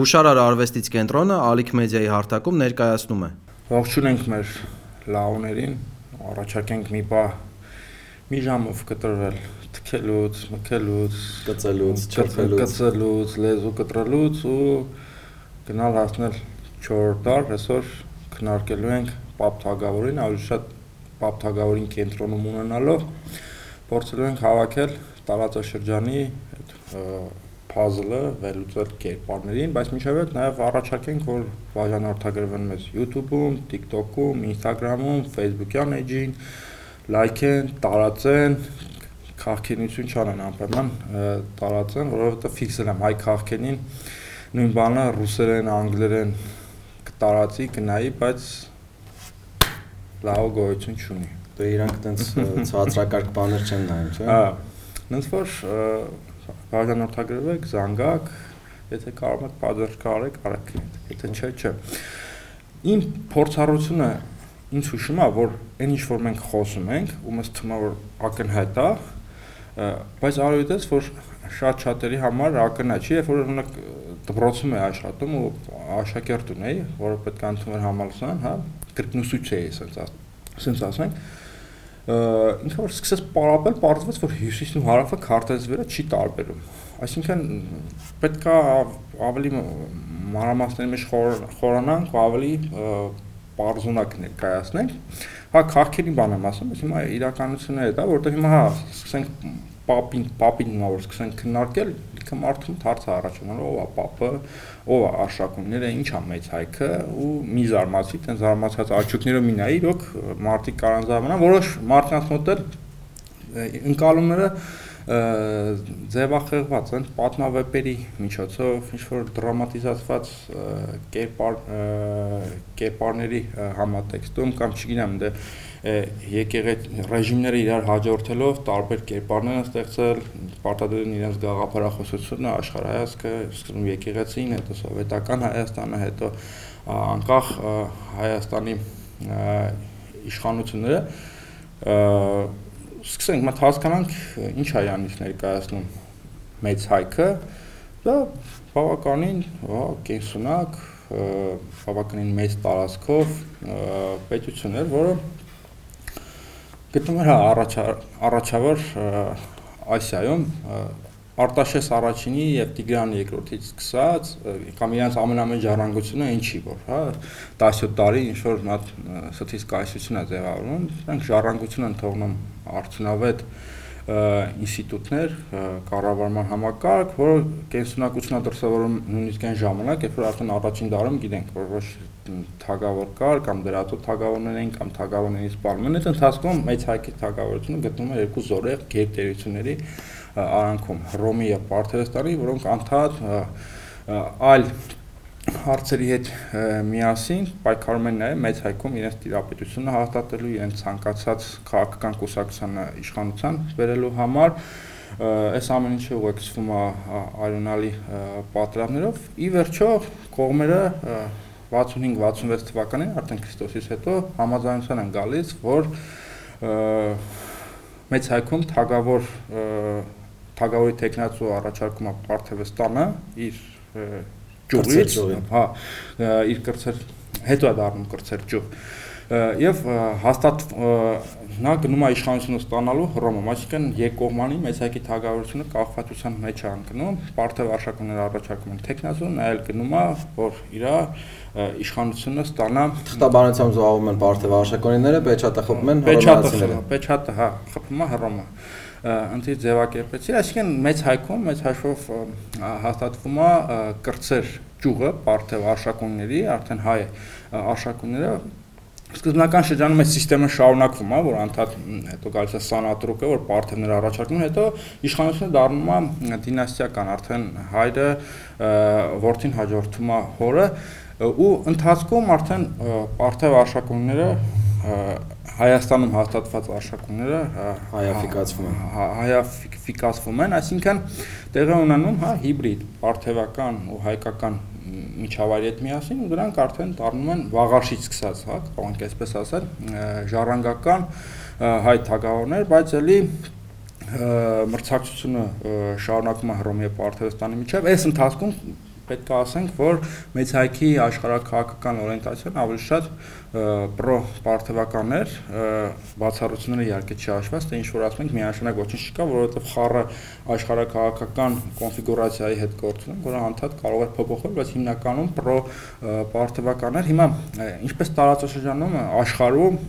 Հուշարար արվեստից կենտրոնը Ալիք մեդիայի հարթակում ներկայացնում է։ Ողջունենք մեր լաուներին, առաջարկենք մի բա մի ժամով կտրվել թքելուց, մքելուց, կծելուց, չրփելուց, կծելուց, լեզու կտրելուց ու գնալ հասնել 4 դար, այսօր քննարկելու ենք Պապ Թագավորին, ավելի շատ Պապ Թագավորին կենտրոնում ունենալով փորձելու ենք հավաքել տարածաշրջանի այդ puzzle-ը վերլուծել կերպարներին, բայց միշտ այդ նաև առաջարկենք, որ բաժանորդագրվեն մեզ YouTube-ում, TikTok-ում, Instagram-ում, Facebook-յան էջին, լայքեն, տարածեն, քաղաքենություն չանեն անպայման տարածեն, որովհետև ֆիքսել եմ հայ քաղաքենին նույն բանը ռուսերեն, անգլերեն կտարածի, կնայի, բայց լավ գոյություն չունի։ Դե իրանք տենց ցածրակարգ բաներ չեն նայում, չէ՞։ Հա։ Նենց որ բաժանորդագրվեք, զանգակ, եթե կարող եք պատժ կարեք, արեք, եթե չէ, չէ։ Իմ փորձառությունը ինձ հուշում է, որ այն ինչ որ մենք խոսում ենք, ու մեզ թվում է որ ակնհայտ է, բայց արույտես որ շատ շատերի համար ակնհայտ չի, երբ որ օրինակ դպրոցում է աշխատում ու աշակերտ ունեի, որը պետք է ընդուներ համալսարան, հա, կրկնուսույց էի, ասենք, ասենք ինքը որ սկսեց պարապել, պարզվեց, որ հյուսիսն ու հարավը քարտեզից վրա չի տարբերում։ Այսինքն պետքա ավելի մանրամասների մեջ խորանանք, ավելի պարզունակ ներկայացնենք։ Հա, քաղաքերի բան եմ ասում, բայց հիմա իրականությունն է դա, որտեղ հիմա հա, սկսենք պապին, պապին հիմա որ սկսենք քննարկել, լիքը մարդուն հարց է առաջանում, ով է պապը, ով է արշակունները, ինչ է մեծ հայքը ու մի զարմացի, տեն զարմացած աչուկներով մի նայի, իրոք մարդիկ կարան զարմանան, որոշ մարդկանց մոտ ընկալումները ձևախեղված են պատմավեպերի միջոցով ինչ որ դրամատիզացված կերպար կերպարների համատեքստում կամ չգիտեմ դե եկեղետ ռեժիմները իրար հաջորդելով տարբեր կերպարներ են ստեղծել պարտադրեն իրենց գաղափարախոսությունը աշխարհայացքը սկսում եկեղեցին հետո սովետական Հայաստանը հետո անկախ Հայաստանի իշխանությունները սկսենք մտ հասկանանք ինչ է յանից ներկայացնում մեծ հայքը դա բավականին կենսունակ բավականին մեծ տարածքով պետություն էր որը գտնում էր հա առաջավոր Ասիայում Արտաշես առաջինի եւ Տիգրան երկրորդից սկսած կամ իրենց ամենամեծ ժառանգությունը ինչի որ, հա 17 տարի ինչ որ նա սթից կայսություն է ձևավորում, նրանք ժառանգություն են թողնում արդյունավետ ինստիտուտներ, կառավարման համակարգ, որը կենսունակությունն է դրսևորում նույնիսկ այն ժամանակ, երբ որ արդեն առաջին դարում գիտենք, որ ոչ թագավոր կար կամ դրատու թագավորներ էին կամ թագավորների սպանում են, այդ ընթացքում մեծ հայքի թագավորությունը գտնում է երկու զորեղ գերտերությունների արանքում Հռոմի եւ Պարթեստանի, որոնք անդադ այլ հարցերի հետ միասին պայքարում են նաև մեծ հայքում իրենց տիրապետությունը հաստատելու, իրենց ցանկացած քաղաքական կուսակցությանը իշխանության բերելու համար այս ամեն ինչը ուղեկցվում է արյունալի պատրամներով։ Ի վերջո կողմերը 65-66 թվականին արդեն Քրիստոսից հետո համաձայնության են գալիս, որ մեծ հայքում թագավոր թագավորի տեխնացու առաջարկում է Պարթևստանը իր ճյուղից, հա, իր կրծեր հետո է դառնում կրծեր ճյուղ եւ հաստատ նա գնում է իշխանությունը ստանալու Հռոմում, այսինքն երկկողմանի մեծ հայքի թագավորությունը կախվածության մեջ է ընկնում, Պարթև արշակունները առաջարկում են տեխնազոն, նա էլ գնում է, որ իր իշխանությունը ստանա Թղթաբանությամբ զբաղվում են Պարթև արշակունիները, Պեչատը խփում են հռոմեացիները։ Պեչատը, հա, խփում է Հռոմը ընտի ձևակերպեցի, այսինքն մեծ հայքում մեծ հաշվով հաստատվում է կրծեր ճյուղը Պարթև արշակունների, արդեն հայ արշակունները սկզբնական շրջանում այս համակարգը շարունակվում է, որ անդադ հետո գալիս է սանատրուկը, որ պարթևներ առաջարկում, հետո իշխանությունը դառնում է դինաստիական, արդեն հայրը որդին հաջորդում է հորը ու ընթացքում արդեն պարթև արշակունները Հայաստանում հաստատված արշակունները հայաֆիկացվում են։ Հայաֆիկացվում են, այսինքն տեղի ունենում հա հիբրիդ, պարթևական ու հայկական միջավայրի հետ միասին ու դրանք արդեն դառնում են վաղաշից սկսած, հա, կարող այսպես ասել, ժառանգական հայ թագավորներ, բայց ելի մրցակցությունը շարունակում է Հռոմի եւ Պարթեստանի միջև։ Այս ընթացքում պետք է ասենք, որ մեծ հայքի աշխարհակահաղական օրենտացիան ավելի շատ պրո պարթեվականներ, բացառությունները իհարկե չհաշված, թե ինչ որ ասում ենք միանշանակ ոչինչ չկա, որովհետև խառը աշխարհակահաղական կոնֆիգուրացիայի հետ գործ ունեն, որը անդադ կարող է փոփոխվել, բայց հիմնականում պրո պարթեվականներ հիմա ինչպես տարածաշրջանում աշխարհում,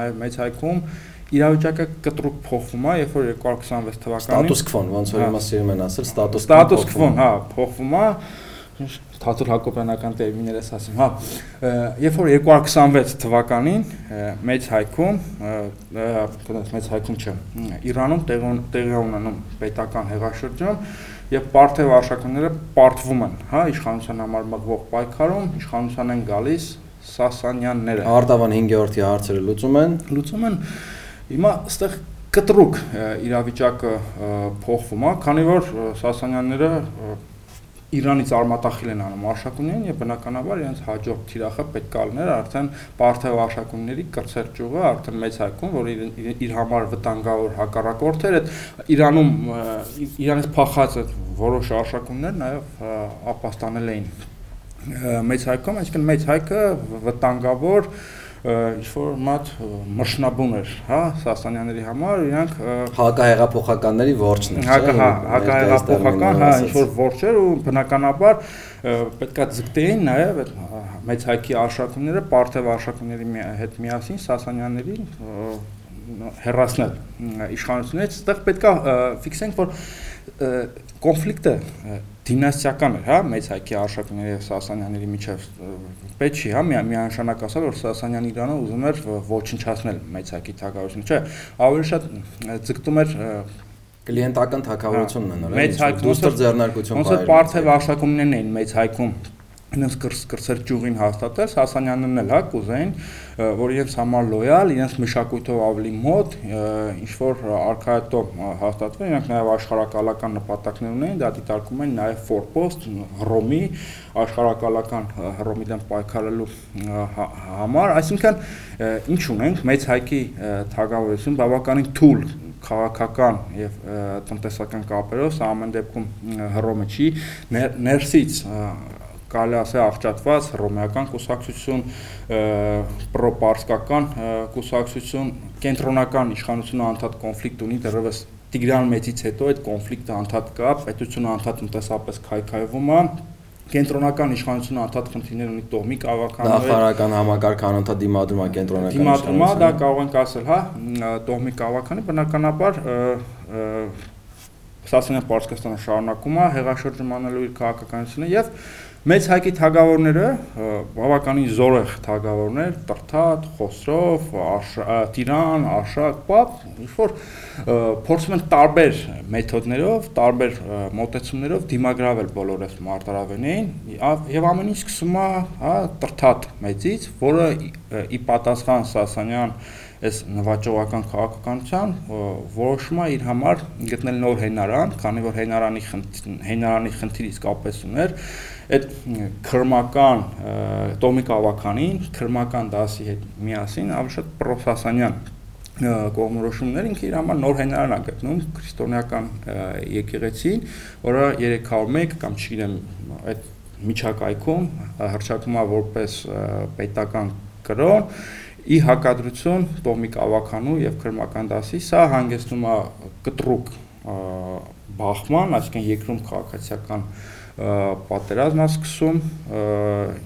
նաև մեծ հայքում իրավիճակը կտրուկ փոխվում է, երբ որ 226 թվականին ստատուս քվոն, ոնց որ հիմա սիրում են ասել, ստատուս քվոն, հա, փոխվում է Թաթուլ Հակոբյանական տերմիներ ես ասում, հա, երբ որ 226 թվականին մեծ հայքում, կնոց մեծ հայքում չէ, Իրանում տեղի ունենում պետական հեղաշրջում եւ Պարթև արշակները պարտվում են, հա, իշխանության համար մղվող պայքարում, իշխանության են գալիս Սասանյանները։ Արտավան 5-րդի հարցերը լուծում են։ Լուծում են Հիմա այստեղ կտրուկ իրավիճակը փոխվում է, քանի որ Սասանյանները Իրանից արմատախիլ են անում արշակուններին եւ բնականաբար իրենց հաջորդ թիրախը պետք է լիներ արդեն Պարթև արշակունների կրծեր ճյուղը արդեն մեծ հայքում, որ իր, իր համար վտանգավոր հակառակորդ էր, այդ Իրանում Իրանից փախած այդ որոշ արշակուններ նաեւ ապաստանել էին մեծ հայքում, այսինքն մեծ հայքը վտանգավոր ինչ որ մատ մշնաբուն էր, հա, Սասանյանների համար, իրանք հակահեղափոխականների որջն էր, Հա, հակահեղափոխական, հա, ինչ որ որջեր ու բնականաբար պետքա ձգտեին նաև այդ մեծ հայքի արշակումները, Պարթև արշակումների հետ միասին Սասանյաններին հերացնել իշխանությունից, այդտեղ պետքա ֆիքսենք, որ կոնֆլիկտը դինաստիական էր, հա, մեծ հայքի արշակների եւ Սասանյանների միջև պետք չի, հա, միանշանակ ասալ, որ Սասանյան Իրանը ուզում էր ոչնչացնել մեծ հայքի թագավորությունը, չէ, ավելի շատ ձգտում էր կլիենտական թակավորությունն են, մեծ հայք դուստր ձեռնարկություն bayր։ Ոնց որ Պարթև արշակումներն էին մեծ հայքում ինձ կրսեր ճյուղին հաստատել, Սասանյանն էլ հա կուզեին, որ իրենց համար լոյալ, իրենց մշակույթով ավելի մոտ, ինչ որ արքայատո հաստատվեն, իրենք նաև աշխարհակալական նպատակներ ունեն, դա դիտարկում են նաև ֆորպոստ, Հռոմի աշխարհակալական Հռոմի դեմ պայքարելու համար, այսինքն ինչ ունենք, մեծ հայքի թագավորություն բավականին թույլ քաղաքական եւ տնտեսական կապերով սա ամեն դեպքում Հռոմը չի ներսից կարելի ասել աղճատված ռոմեական կուսակցություն, պրոպարսկական կուսակցություն, կենտրոնական իշխանությունը անդադ կոնֆլիկտ ունի դեռևս Տիգրան մեծից հետո այդ կոնֆլիկտը անդադ կա, պետությունը անդադ տնտեսապես քայքայվում է, կենտրոնական իշխանությունը անդադ խնդիրներ ունի տոհմի կավականներ նախարարական համակարգը անդադ դիմադրում է կենտրոնական դիմադրում է դա կարող ենք ասել հա տոհմի կավականի բնականաբար Սասանյան Պարսկաստանը շարունակում է հեղաշրջմանելու իր քաղաքականությունը եւ Մեծ հայկի թագավորները բավականին զորեղ թագավորներ, Տրթատ, Խոսրով, Տիրան, Արշակ, Պապ, ինչ որ փորձում են տարբեր մեթոդներով, տարբեր մոտեցումներով դիմագրավել բոլորս մարտարավենին եւ ամեն ինչ սկսում է, հա, Տրթատ մեծից, որը ի պատասխան Սասանյան այս նվաճողական քաղաքականության որոշում է իր համար գտնել նոր հենարան, քանի որ հենարանի հենարանի խնդիր իսկապես ուներ, այդ քրմական տոմիկ ավականին, քրմական դասի հետ միասին ավելի շատ պրոֆեսանյան կողմնորոշումներ ինքը իր համար նոր հենարան է գտնում քրիստոնեական եկեղեցին, որը 301 կամ չգիտեմ այդ միջակայքում հրճակում է որպես պետական կրոն ի հակադրություն տոմիկ ավականու եւ քրմական դասի սա հանգեցնում է կտրուկ բախման, այսինքն երկրում քաղաքացիական պատերազմն է սկսում,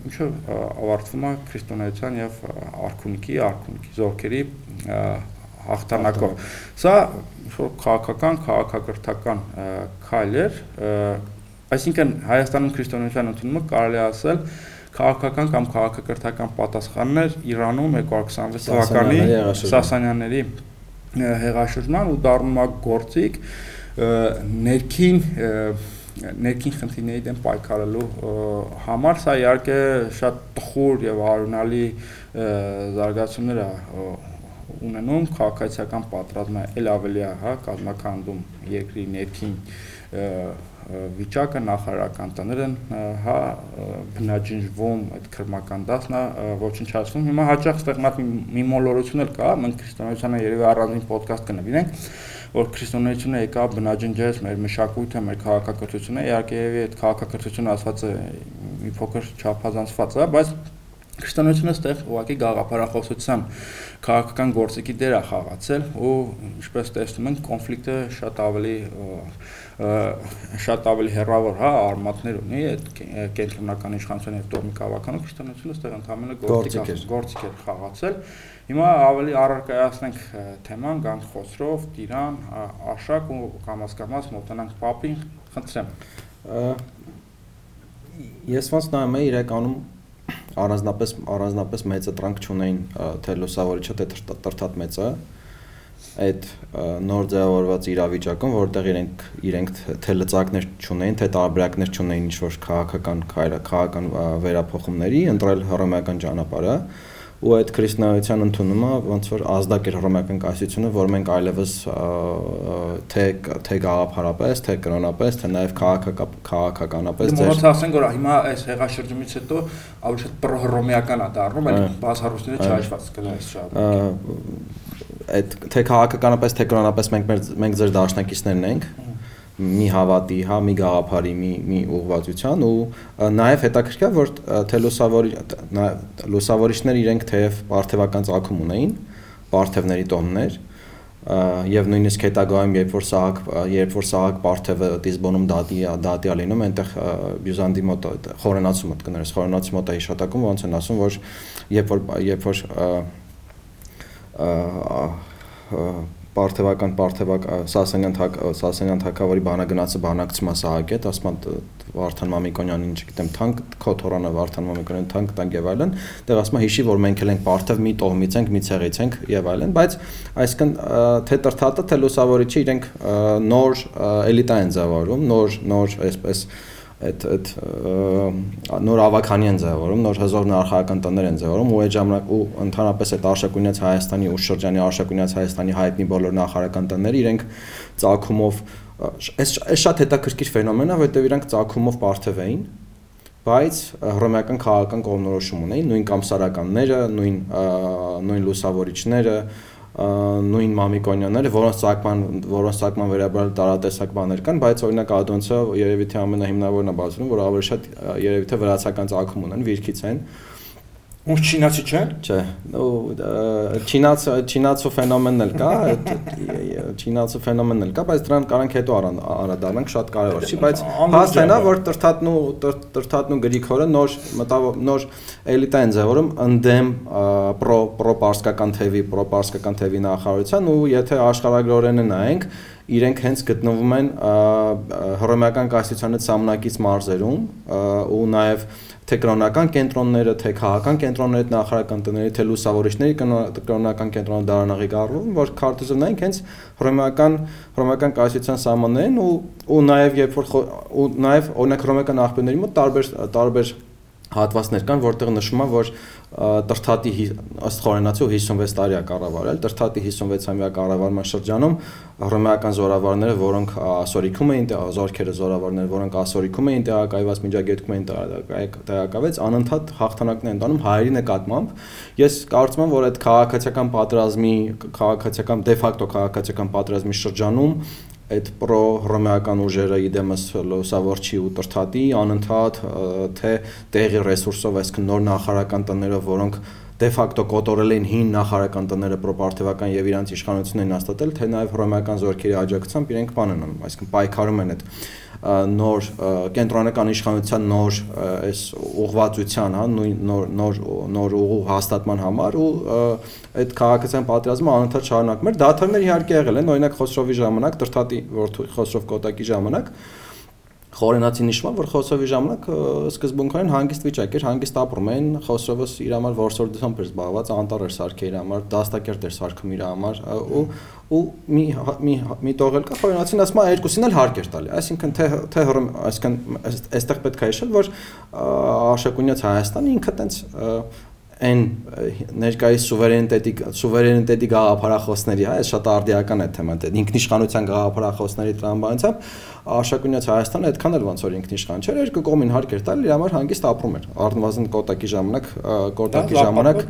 ինչը ավարտվում է քրիստոնեության եւ արքունիքի, արքունիքի զորքերի հաղթանակով։ Սա որ քաղաքական, քաղաքակրթական քայլ էր, այսինքն Հայաստանում քրիստոնեության ընդունումը կարելի ասել քաղաքական կամ քաղաքակրթական պատասխաններ Իրանում 226 թվականի Սասանյանների հեղաշրջման ու դառնում է գործիք ներքին ներքին խնդիրների դեմ պայքարելու համար սա իհարկե շատ տխուր եւ արունալի զարգացումներ է ունենում քաղաքացիական պատրաստումը ել ավելի է, հա, կազմակերպում երկրի ներքին վիճակը նախարարական տներն հա բնաջնջվում այդ քրմական դասնա ոչնչացնում հիմա հաճախ ստեղ մի մոլորություն էլ կա մենք քրիստոնեությանը երևի առանձին ոդկաստ կնվիրենք որ քրիստոնեությունը եկա բնաջնջեց մեր մշակույթը, մեր քաղաքակրթությունը, իհարկե եւ այդ քաղաքակրթությունը ասված է մի փոքր չափազանցված է, բայց քրիստոնեությունը ստեղ ուղղակի գաղափարախոսության քաղաքական գործիքի դեր է խաղացել ու ինչպես տեսնում ենք կոնֆլիկտը շատ ավելի շատ ավելի հերավոր հա արմատներ ունի այդ կենտրոնական իշխանության եւ տոհմի քաղաքական քրիստոնեությունը ստեղ ընդհանրապես գործիք գործիք էր խաղացել հիմա ավելի առարկայացնենք թեման գանք խոսրով Տիրան Աշակ ու կամաց մոտենանք Պապին խնդրեմ ես ոնց նայում եմ իրականում առանձնապես առանձնապես մեծը տրանք չունեին թե լուսավորիչը թե տրթատ մեծը այդ նոր ձևավորված իրավիճակում, որտեղ իրենք իրենք թե լծակներ չունեին, թե տարբերակներ չունեին ինչ որ քաղաքական քաղաքական վերափոխումների, ընտրել հռոմեական ճանապարհը, ու այդ քրիստոնեության ընդունումը ոնց որ ազդակ էր հռոմեական կայսրությունը, որ մենք այլևս թե թե գաղափարապես, թե կրոնապես, թե նաև քաղաքականապես ձեր Դե ասենք որ հիմա այս հեղաշրջումից հետո ավելի շատ պրոհռոմեական է դառնում, այլ բացառությունները չհաշված կնայես շատ։ Այդ թե քաղաքականապես, թե կրոնապես մենք մենք ձեր դաշնակիցներն ենք մի հավատի, հա, մի գաղափարի, մի մի ուղղվածության ու նաև հետաքրքիր որ թե լուսավորի լուսավորիչները իրենք թեև պարթևական ցակում ունեին, պարթևների տոհմներ, եւ նույնիսկ հետագայում երբ որ Սահակ երբ որ Սահակ Պարթևը Դիզբոնում դատի դատի ա լինում այնտեղ Բյուզանդի մոտ խորենացու մոտ կներես խորենացու մոտ է հիշատակում ոնց են ասում որ երբ որ երբ որ Պարթևական Պարթևակ Սասանյան թակ Սասանյան թակավորի բանագնացը բանակցում է Սահակետ, ասում Վարդան Մամիկոնյանին, չգիտեմ, թանկ Քոթորանը Վարդան Մամիկոնյանին թանկ տանք եւ այլն, դեռ ասում հիշի, որ մենք էլ ենք Պարթև մի տոհմից ենք, մի ցեղից ենք եւ այլն, բայց այսինքն թե տրթատը, թե լուսավորիչը իրենք նոր էլիտա են ձևավորում, նոր նոր այսպես այդ այդ նոր ավականի են ձևավորում, նոր հզոր արխայական տներ են ձևավորում ու այդ ժամանակ ու ընդհանրապես այդ Արշակունյաց Հայաստանի ու շրջանի Արշակունյաց Հայաստանի հայտնի բոլոր նախարարական տները իրենք ցակումով այս շատ հետաքրքիր ֆենոմեն է, որովհետև իրանք ցակումով պարթև էին, բայց հռոմեական քաղաքական կողմնորոշում ունեին, նույն կամսարականները, նույն նույն լուսավորիչները, նույն Մամիկոնյանները, որոնց ցակման որոնց ցակման վերաբերյալ տարատեսակ բաներ կան, բայց օրինակ Ադոնցը երևի թե ամենահիմնավորն է բացվում, որ ավելի շատ երևի թե վրացական ցակում ունեն, վիրքից են, Ոնց չինացի չեն։ Չէ, ու չինաց չինացու ֆենոմենն էլ կա, չինացու ֆենոմենն էլ կա, բայց դրան կարանք հետո արադառնանք, շատ կարևոր չի, բայց հասնենա որ տրթատնու տրթատնու Գրիգորը նոր նոր էլիտա են ձևորում ընդդեմ պրո պրոպարսկական թևի, պրոպարսկական թևի նախարարության ու եթե աշխարհագրորենը նայենք, իրենք հենց գտնվում են հռոմեական կայսրության սամնակից մարզերում ու նաև թե կրոնական կենտրոնները, թե քաղաքական կենտրոնները, նախարարական տների, թե լուսավորիչների կրոնական կենտրոնը դարանաղի գառվում, որ քարտեզը նայենք հենց հռոմեական հռոմեական կայսրության սահմաններին ու ու նաև երբ որ ու նաև օրինակ հռոմեական աղբյուրների մոտ տարբեր տարբեր հատվածներ կան, որտեղ նշում է, որ Տրթատի ըստ խորենացու 56 տարի է կառավարել, Տրթատի 56-ամյա կառավարման շրջանում հռոմեական զորավարները, որոնք ասորիքում էին, զորքերը զորավարները, որոնք ասորիքում էին տեղակայված միջագետքում էին տեղակայված, անընդհատ հաղթանակներ են տանում հայերի նկատմամբ։ Ես կարծում եմ, որ այդ քաղաքացիական պատերազմի, քաղաքացիական դե ֆակտո քաղաքացիական պատերազմի շրջանում այդ պրո հռոմեական ուժերը իդեմս լուսավորչի ու տրթատի անընդհատ թե տեղի ռեսուրսով, այսինքն նոր նախարարական տներով, որոնք դե ֆակտո կոտորել էին հին նախարարական տները պրոպարտիվական եւ իրանց իշխանությունն են հաստատել, թե նաեւ հռոմեական զորքերի աջակցությամբ իրենք բան են անում, այսինքն պայքարում են այդ նոր կենտրոնական իշխանության նոր այս ուղղվածության, հա, նոր նոր նոր ուղու հաստատման համար ու այդ քաղաքացիական պատերազմը անընդհատ շարունակում էր։ Դաթարներ իհարկե եղել են, օրինակ Խոսրովի ժամանակ, Տրթատի որդու Խոսրով Կոտակի ժամանակ Խորենացի նշվում որ Խոսովի ժամանակ սկզբունքորեն հանգիստ վիճակ էր, հանգիստ ապրում են, Խոսովս իր համար որսորդությամբ էր զբաղված, անտառ էր սարքել իր համար, դաստակերտ էր սարքում իր համար ու ու մի մի մի տողել կա Խորենացին ասում է երկուսին էլ հարկ էր տալի, այսինքն թե թե այսինքն այստեղ պետք է հիշել, որ Աշակունյաց Հայաստանը ինքը տենց այն ներկայիս սուվերենիտետի սուվերենիտետի գաղափարախոսների, հա, շատ արդիական է թեման, ինքնիշխանության գաղափարախոսների տրամաբանությամբ Աշակունյաց Հայաստանը այդքան էլ ոնց որ ինքնիշխան չէր, երկու կողմին հարկ էր տալ, իր համար հանգիստ ապրում էր։ Առնվազն կոտակի ժամանակ, կոտակի ժամանակ։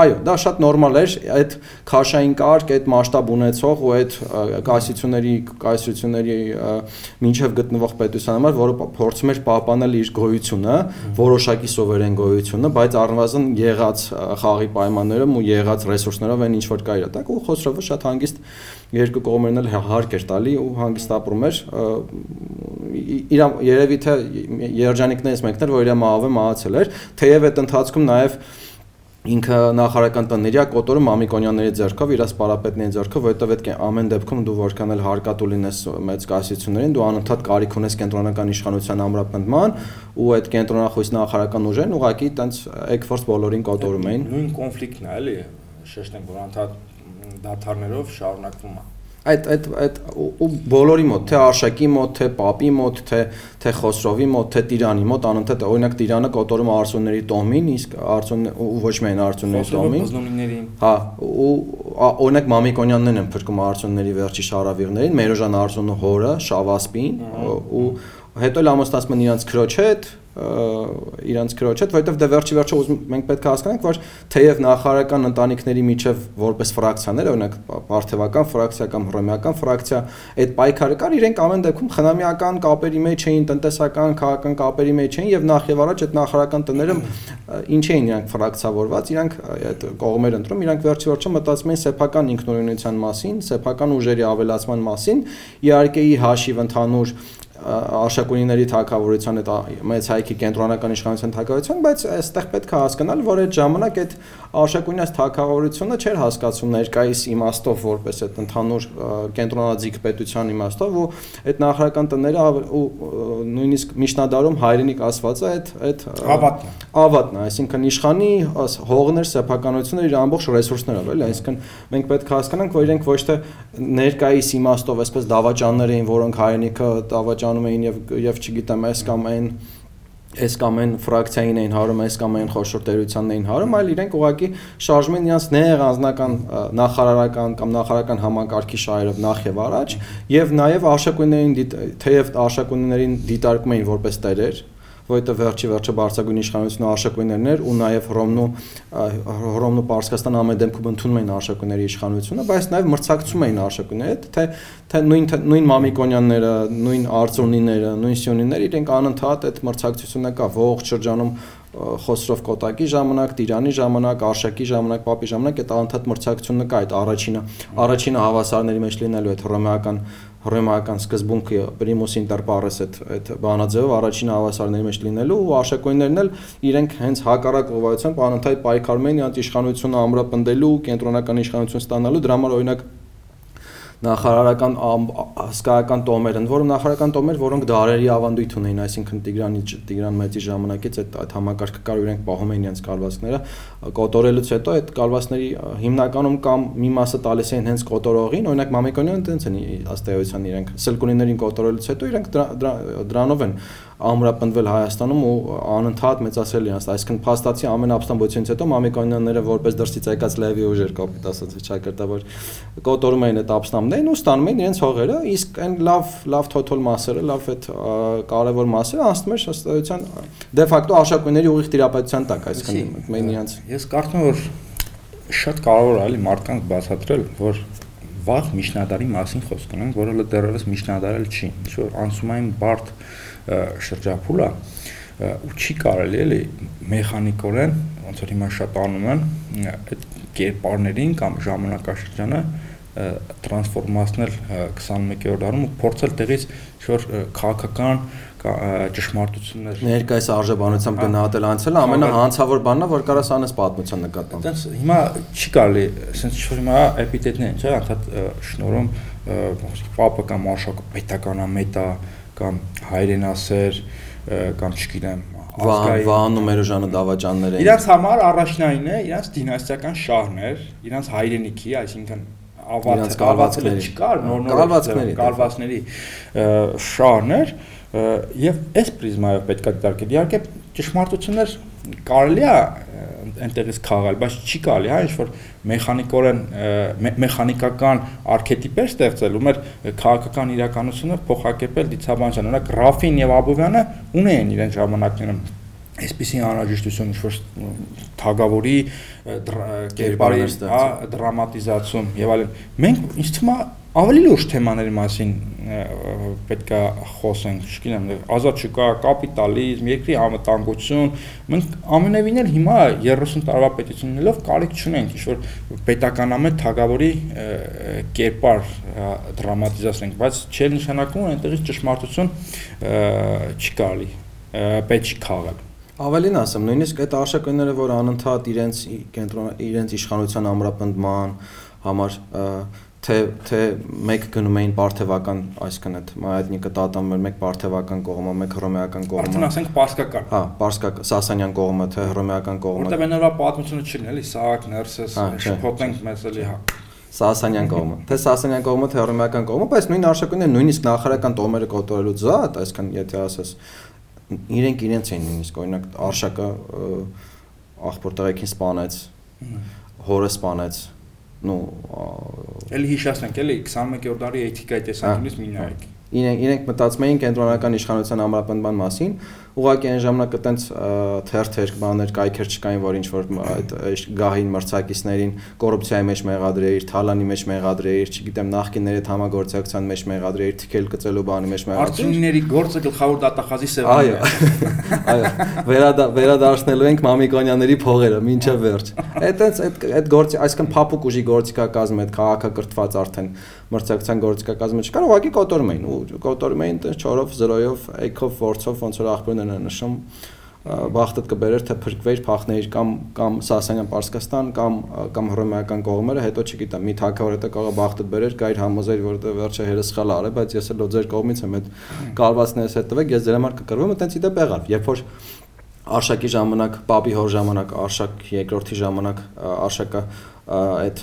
Այո, դա շատ նորմալ էր, այդ քաշային կարգ, այդ մասշտաբ ունեցող ու այդ կայսությունների կայսությունների մինչև գտնվող պետության համար, որը փորձում էր պահպանել իր գոյությունը, որոշակի սովերեն գոյությունը, բայց առնվազն եղած խաղի պայմաններում ու եղած ռեսուրսներով այն ինչ որ կա իր տակ ու Խոսրովը շատ հանգիստ երկու կողմերն էլ հարկ էր տալի ու հանգիստ ապրում էր իր երևի թե երջանիկներից մեկն էր որ իր մահով մահացել էր թեև այդ ընթացքում նաև ինքը նախարարական տների կոտորը Մամիկոնյանների ձեռքով իր սպարապետների ձեռքով, որովհետև այդ ամեն դեպքում դու որքան էլ հարկատու լինես մեծ կասիություններին, դու անընդհատ կարիք ունես կենտրոնական իշխանության ամրապնդման ու այդ կենտրոնախույս նախարարական ուժերն ուղակի տենց էկֆորս բոլորին կոտորում էին։ Նույն կոնֆլիկտն է, էլի, շեշտենք, որ անդադ դաթարներով շարունակվում է այդ այդ այդ ու բոլորի մոտ, թե Արշակի մոտ, թե Պապի մոտ, թե թե Խոսրովի մոտ, թե Տիրանի մոտ անընդհատ օրինակ Տիրանը կոտորում արցունների տոհմին, իսկ արցուն ու ոչ միայն արցունների տոհմին։ Հա, ու օրինակ Մամիկոնյաններն են փրկում արցունների վերջի շարավիղներին, Մերոժան արցունու հորը, Շավասպին ու հետո էլ ամոստացում են իրանց քրոջ հետ, իրանց քրոջ հետ, որովհետև դե վերջի ուզում մենք պետք է հասկանանք, որ թեև նախարարական ընտանիքների միջև որպես ֆրակցիաներ, օրինակ Պարթևական ֆրակցիա կամ Հռոմեական ֆրակցիա, այդ պայքարը կար, իրենք ամեն դեպքում խնամիական կապերի մեջ էին, տնտեսական, քաղաքական կապերի մեջ էին եւ նախ եւ առաջ այդ նախարարական տները ինչ էին իրանք ֆրակցավորված, իրանք այդ կողմեր ընտրում, իրանք վերջի վերջը մտածում էին սեփական ինքնուրույնության մասին, սեփական ուժերի ավելացման մասին, իհարկե ի հաշիվ ընդհանուր աշակունիների թակավորության այդ մեծ հայքի կենտրոնական իշխանության թակավորության, բայց այստեղ պետք է հասկանալ, որ այդ ժամանակ այդ աշակունյաց թակավորությունը չէր հասկացում ներկայիս իմաստով որպես այդ ընդհանուր կենտրոնաձիգ պետության իմաստով ու այդ նախարարական տները ու նույնիսկ միջնադարում հայրենիք ասվածը այդ այդ ավատն ավատն է, այսինքն իշխանի հողներ, սեփականություններ իր ամբողջ ռեսուրսներով, էլի, այսինքն մենք պետք է հասկանանք, որ իրենք ոչ թե ներկայիս իմաստով այսպես դավաճաններ էին, որոնք հայրենիքը դավաճան անում էին եւ եւ չգիտեմ, այս կամ այն այս կամ այն ֆրակցիային էին հարում, այս կամ այն խոշոր տերությանն էին հարում, այլ իրենք ուղղակի շարժում են իրենց նեղ անձնական նախարարական կամ նախարարական համակարգի շահերով նախ եւ առաջ եւ նաեւ աշակուններին թեև աշակուններին դիտարկում էին որպես տերեր, որովհետև վերջի վերջը բարձրագույն իշխանությունը աշակույներն էր ու նաև Հռոմն ու Հռոմն ու Պարսկաստան ամեն դեպքում ընդունում էին աշակույների իշխանությունը, բայց նաև մրցակցում էին աշակույների հետ, թե թե նույն նույն Մամիկոնյանները, նույն Արծունիները, նույն Սյունիները իրենք անընդհատ այդ մրցակցությունը կա ողջ շրջանում Խոսրով Կոտակի ժամանակ, Տիրանի ժամանակ, Արշակի ժամանակ, Պապի ժամանակ այդ անընդհատ մրցակցությունը կա այդ առաջինը, առաջինը հավասարների մեջ լինելու այդ հռոմեական հռոմեական սկզբունքը primus inter pares այդ այդ բանաձևով առաջին հավասարների մեջ լինելու ու աշակոյներն էլ իրենք հենց հակառակ ուղղությամբ անընդհատ պայքարում իրենց իշխանությունը ամրապնդելու, կենտրոնական իշխանություն ստանալու դրա համար օրինակ նախարարական հսկայական տոմեր են, որում նախարարական տոմեր, որոնք դարերի ավանդույթ ունեին, այսինքն Տիգրանի Տիգրան մեծի ժամանակից այդ այդ համակարգը կար ու իրենք պահում էին իրենց կալվածքները, կոտորելուց հետո այդ կալվածների հիմնականում կամ մի մասը տալիս էին հենց կոտորողին, օրինակ Մամիկոնյանը տենց են ըստ էության իրենք սելկունիներին կոտորելուց հետո իրենք դրանով են ամրապնդվել Հայաստանում ու անընդհատ մեծացրել իրենց, այսինքն փաստացի ամեն ապստամբությունից հետո Մամիկոնյանները որպես դրսից եկած լեվի ուժեր կապիտ ասած չակրտավոր կոտորում էին այդ ապստամբներին ու ստանում էին իրենց հողերը, իսկ այն լավ լավ թոթոլ մասերը, լավ այդ կարևոր մասերը անցնում էր ըստ էության դե ֆակտո աշակույների ուղիղ տիրապետության տակ, այսինքն մեն իրենց Ես կարծում եմ որ շատ կարևոր է էլի մարդկանց բացատրել, որ վաղ միջնադարի մասին խոսք ունենք, որը դեռևս միջնադարել չի։ Ինչ որ անցումային բարդ շրջափուլ է ու չի կարելի էլի մեխանիկորեն ոնց որ հիմա շատ անում են այդ կերպարներին կամ ժամանակաշրջանը տրանսֆորմացնել 21-րդ դարում ու փորձել տեղից ինչ-որ քաղաքական ճշմարտություններ ներկայիս արժեբանությամբ գնահատել անցել ամենահանցավոր բանն է որ կարաս անես պատմության նկատմամբ այդպես հիմա չի կարելի ասենց ինչ-որ հիմա էպիտետներ են չէ անդադ շնորհում պապը կամ արշակը պետականամետա կամ հայրենասեր կամ չգիտեմ ազգային Վահան ու Մերոժանը դավաճաններ էին։ Իրանց համար առաջնային է իրանց դինաստիական շահներ, իրանց հայրենիքի, այսինքն ավարտ կալվածքների չկար, նոր նոր կալվածքների կալվածքների շահներ եւ այս պրիզմայով պետք է դիտարկել։ Իհարկե ճշմարտություններ կարելի է այնտեղից քաղալ, բայց չի կարելի, հա, ինչ որ մեխանիկորեն մեխանիկական արքետիպեր ստեղծել ու մեր քաղաքական իրականությունը փոխակերպել դիցաբանության։ Օրինակ Ռաֆին եւ Աբովյանը ունեն իրեն ժամանակներում այսպեսի անհրաժեշտություն ինչ որ թագավորի կերպարի հա դրամատիզացում եւ այլն մենք ինձ թվում է ավելի լուրջ թեմաների մասին պետքա խոսենք, չգիտեմ, ազատ շուկա, կապիտալիզմ, երկրի անվտանգություն, մենք ամենևին էլ հիմա 30 տարվա պետություններով կարիք չունենք ինչ-որ պետականամետ թագավորի կերպար դրամատիզացնենք, բայց չէ նշանակում այնտեղից ճշմարտություն չի կարելի, պետք չի քաղալ Ավելին ասեմ, նույնիսկ այդ արշակույնները, որ անընդհատ իրենց կենտրոն իրենց իշխանության ամրապնդման համար թե թե մեկ գնում էին բարթևական, այսինքն այդ մայատնիկը տատամը մեկ բարթևական կողմը, մեկ հռոմեական կողմը։ Արդեն ասենք պարսկական։ Հա, պարսկական, Սասանյան կողմը, թե հռոմեական կողմը։ Որտեղ այնօրվա պատմությունը չլինի, էլի, Սահակ, Ներսես, շփոթենք մեզ էլի հա։ Սասանյան կողմը։ Թե Սասանյան կողմը, թե հռոմեական կողմը, բայց նույն արշակունները նույնիսկ նախարարական տոմերը կոտորելուց զատ, այսինքն եթե ասես իրենք իրենց էին նույնիսկ օրինակ արշակը աղբոր տղեկին սպանեց, հորը սպանեց, նո էլի հիշացնենք, էլի 21-րդ դարի էթիկայի տեսանկյունից մի նայեք։ Իրենք իրենք մտածում էին կենտրոնական իշխանության ամրապնդման մասին, ուղղակի այն ժամանակ այտենց թերթեր բաներ կայքեր չկային, որ ինչ որ այդ գահին մրցակիցներին կոռուպցիայի մեջ մեղադրեիր, թալանի մեջ մեղադրեիր, չգիտեմ, նախկինների հետ համագործակցության մեջ մեղադրեիր, թքել կծելու բանի մեջ մեղադրեիր։ Արդյունքների գործը գլխավոր դատախազի սեղանն է։ Այո։ Այո, վերադա վերադարձնելու ենք Մամիկոնյանների փողերը մինչև վերջ։ Այտենց այդ այդ գործի, այսինքն փափուկ ուժի գործիքակազմը, այդ քաղաքակրթված արդեն մրցակցության գործիքակազմը չկար, ուղղակի կոտորում էին ու կոտորում էին 4-ով, 0-ով, 1-ով, որցով, ոնց որ աղբյուրներն են նշում բախտդ կբերեր թե փրկվեիր փախնեիր կամ կամ Սասանյան Պարսկաստան կամ կամ հռոմեական կողմերը հետո չգիտեմ մի թակավոր հետո կարող բախտդ բերեր գայր համոզեր որ դե վերջը հերս սխալ արել բայց ես էլ ձեր կողմից եմ այդ կարվածներս հետ տվեք ես ձեր համար կկրվում այտենց իդե եղավ երբ որ Արշակի ժամանակ, Պապի հոր ժամանակ, Արշակ երկրորդի ժամանակ Արշակը այդ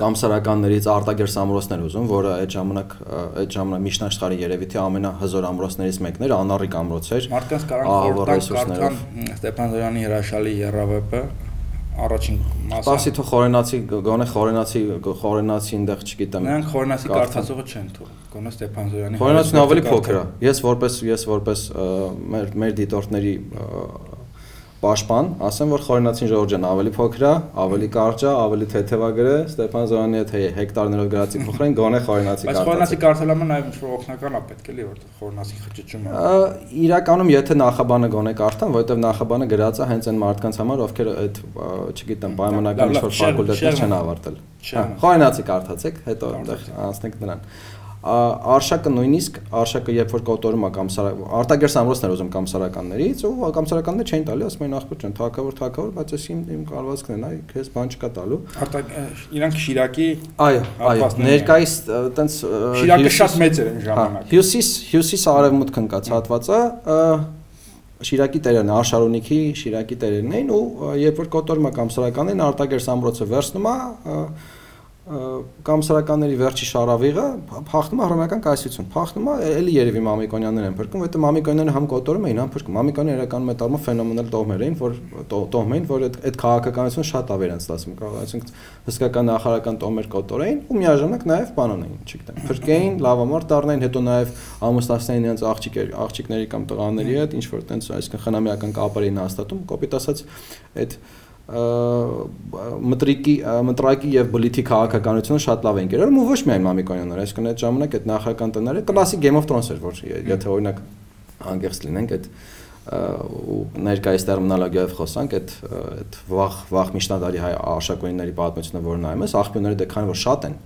կամսարականներից արտագեր ամրոցներ ուզում, որը այդ ժամանակ այդ ժամանակ միջնաշխարհի երևի թե ամենահզոր ամրոցներից մեկն էր, անառիկ ամրոց էր։ Մարդկանց կարան խորտակ Ստեփան Զորյանի հրաշալի երավեպը առաջին մասը։ Պասի թող խորենացի, գոնե խորենացի, խորենացի այնտեղ չգիտեմ։ Նրանք խորենացի կարդացողը չեն թող։ Գոնե Ստեփան Զորյանի։ Խորենացին ավելի փոքր է։ Ես որպես ես որպես մեր մեր դիտորդների պաշտպան, ասեմ որ Խորենացին Ժորժան ավելի փոքր է, ավելի կարճ է, ավելի թեթևագր է, Ստեփան Զորյանի հետ հեկտարներով գրածի փոխրեն գոնե Խորենացի կարծես։ Բայց Խորենացի կարծելամը նաև ինչ-որ օգնական է պետք էլի, որտեղ Խորենացի խճճում է։ Իրականում եթե նախաբանը գոնե կարդան, որովհետև նախաբանը գրած է հենց այն մարդկանց համար, ովքեր այդ, չգիտեմ, պայմանական ինչ-որ ֆակուլտետներ չեն ավարտել։ Խորենացի կարդացեք, հետո այնտեղ անցնենք նրան արշակը նույնիսկ արշակը երբ որ կոտորում է կամ արտագերս ամրոցներ ուզում կամ սարականներից ու կամ սարականներ չէին տալի ասում են ախպեր ջան թակավոր թակավոր բայց ես իմ իմ կարվածքն են այ քեզ բան չկա տալու իրանք Շիրակի այո այո ներկայիս տենց Շիրակը շատ մեծ էր այն ժամանակ հյուսիս հյուսիս արևմուտք ընկած հատվածը Շիրակի տերերն Արշարունիքի Շիրակի տերերն էին ու երբ որ կոտորում է կամ սարականներին արտագերս ամրոցը վերցնում է կամսարականների վերջի շարավիղը փախնում է հռոմեական կայսրություն։ Փախնում է էլի երևի Մամիկոնյաններ են փրկում, որովհետեւ Մամիկոնյանները համ կոտորում էին, համ փրկում։ Մամիկոնները իրականում այդ առումով ֆենոմենալ տոհմեր էին, որ տոհմ էին, որ այդ այդ քաղաքականությունը շատ ավեր են ստացվում։ ասենք հսկական նախարարական տոհմեր կոտորեին ու միաժամանակ նաև բանոն էին, չգիտեմ։ Փրկեին, լավամարտ դառնային, հետո նաև ամուսնացնեին իրենց աղջիկեր, աղջիկների կամ տղաների հետ, ինչ որ տենց այսինքն խնամիական կապեր էին հաստատում, կոպիտ ասած այդ մտրիկի մտրակի եւ բլիթի քաղաքականությունը շատ լավ են կերել ու ոչ միայն Մամիկոնյանները, այսինքն այդ ժամանակ այդ նախական տները կլասիկ Game of Thrones էր, որ եթե օրինակ անգերս լինենք այդ ու ներկայիս տերմինոլոգիայով խոսանք, այդ այդ վաղ վաղ միջնադարի հայ աշակերտների պատմությունը, որ նայում ես, աղբյուրները դե քանի որ շատ են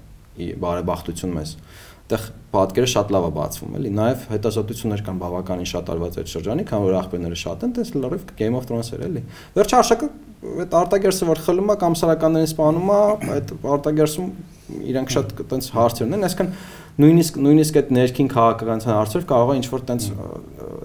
բարեբախտություն մեզ այդտեղ պատկերը շատ լավ է բացվում, էլի։ Նաև հետազոտություններ կան բավականին շատ արված այդ շրջանի, քան որ աղբյուրները շատ են, տես լրիվ Game of Thrones-եր էլի։ Վերջը արշակը այդ արտագերսը որ խլում է կամ սարականներին սպանում է, այդ արտագերսում իրանք շատ այտենց հարցեր ունեն, այսինքն նույնիսկ նույնիսկ այդ ներքին քաղաքականության հարցեր կարող է ինչ որ այտենց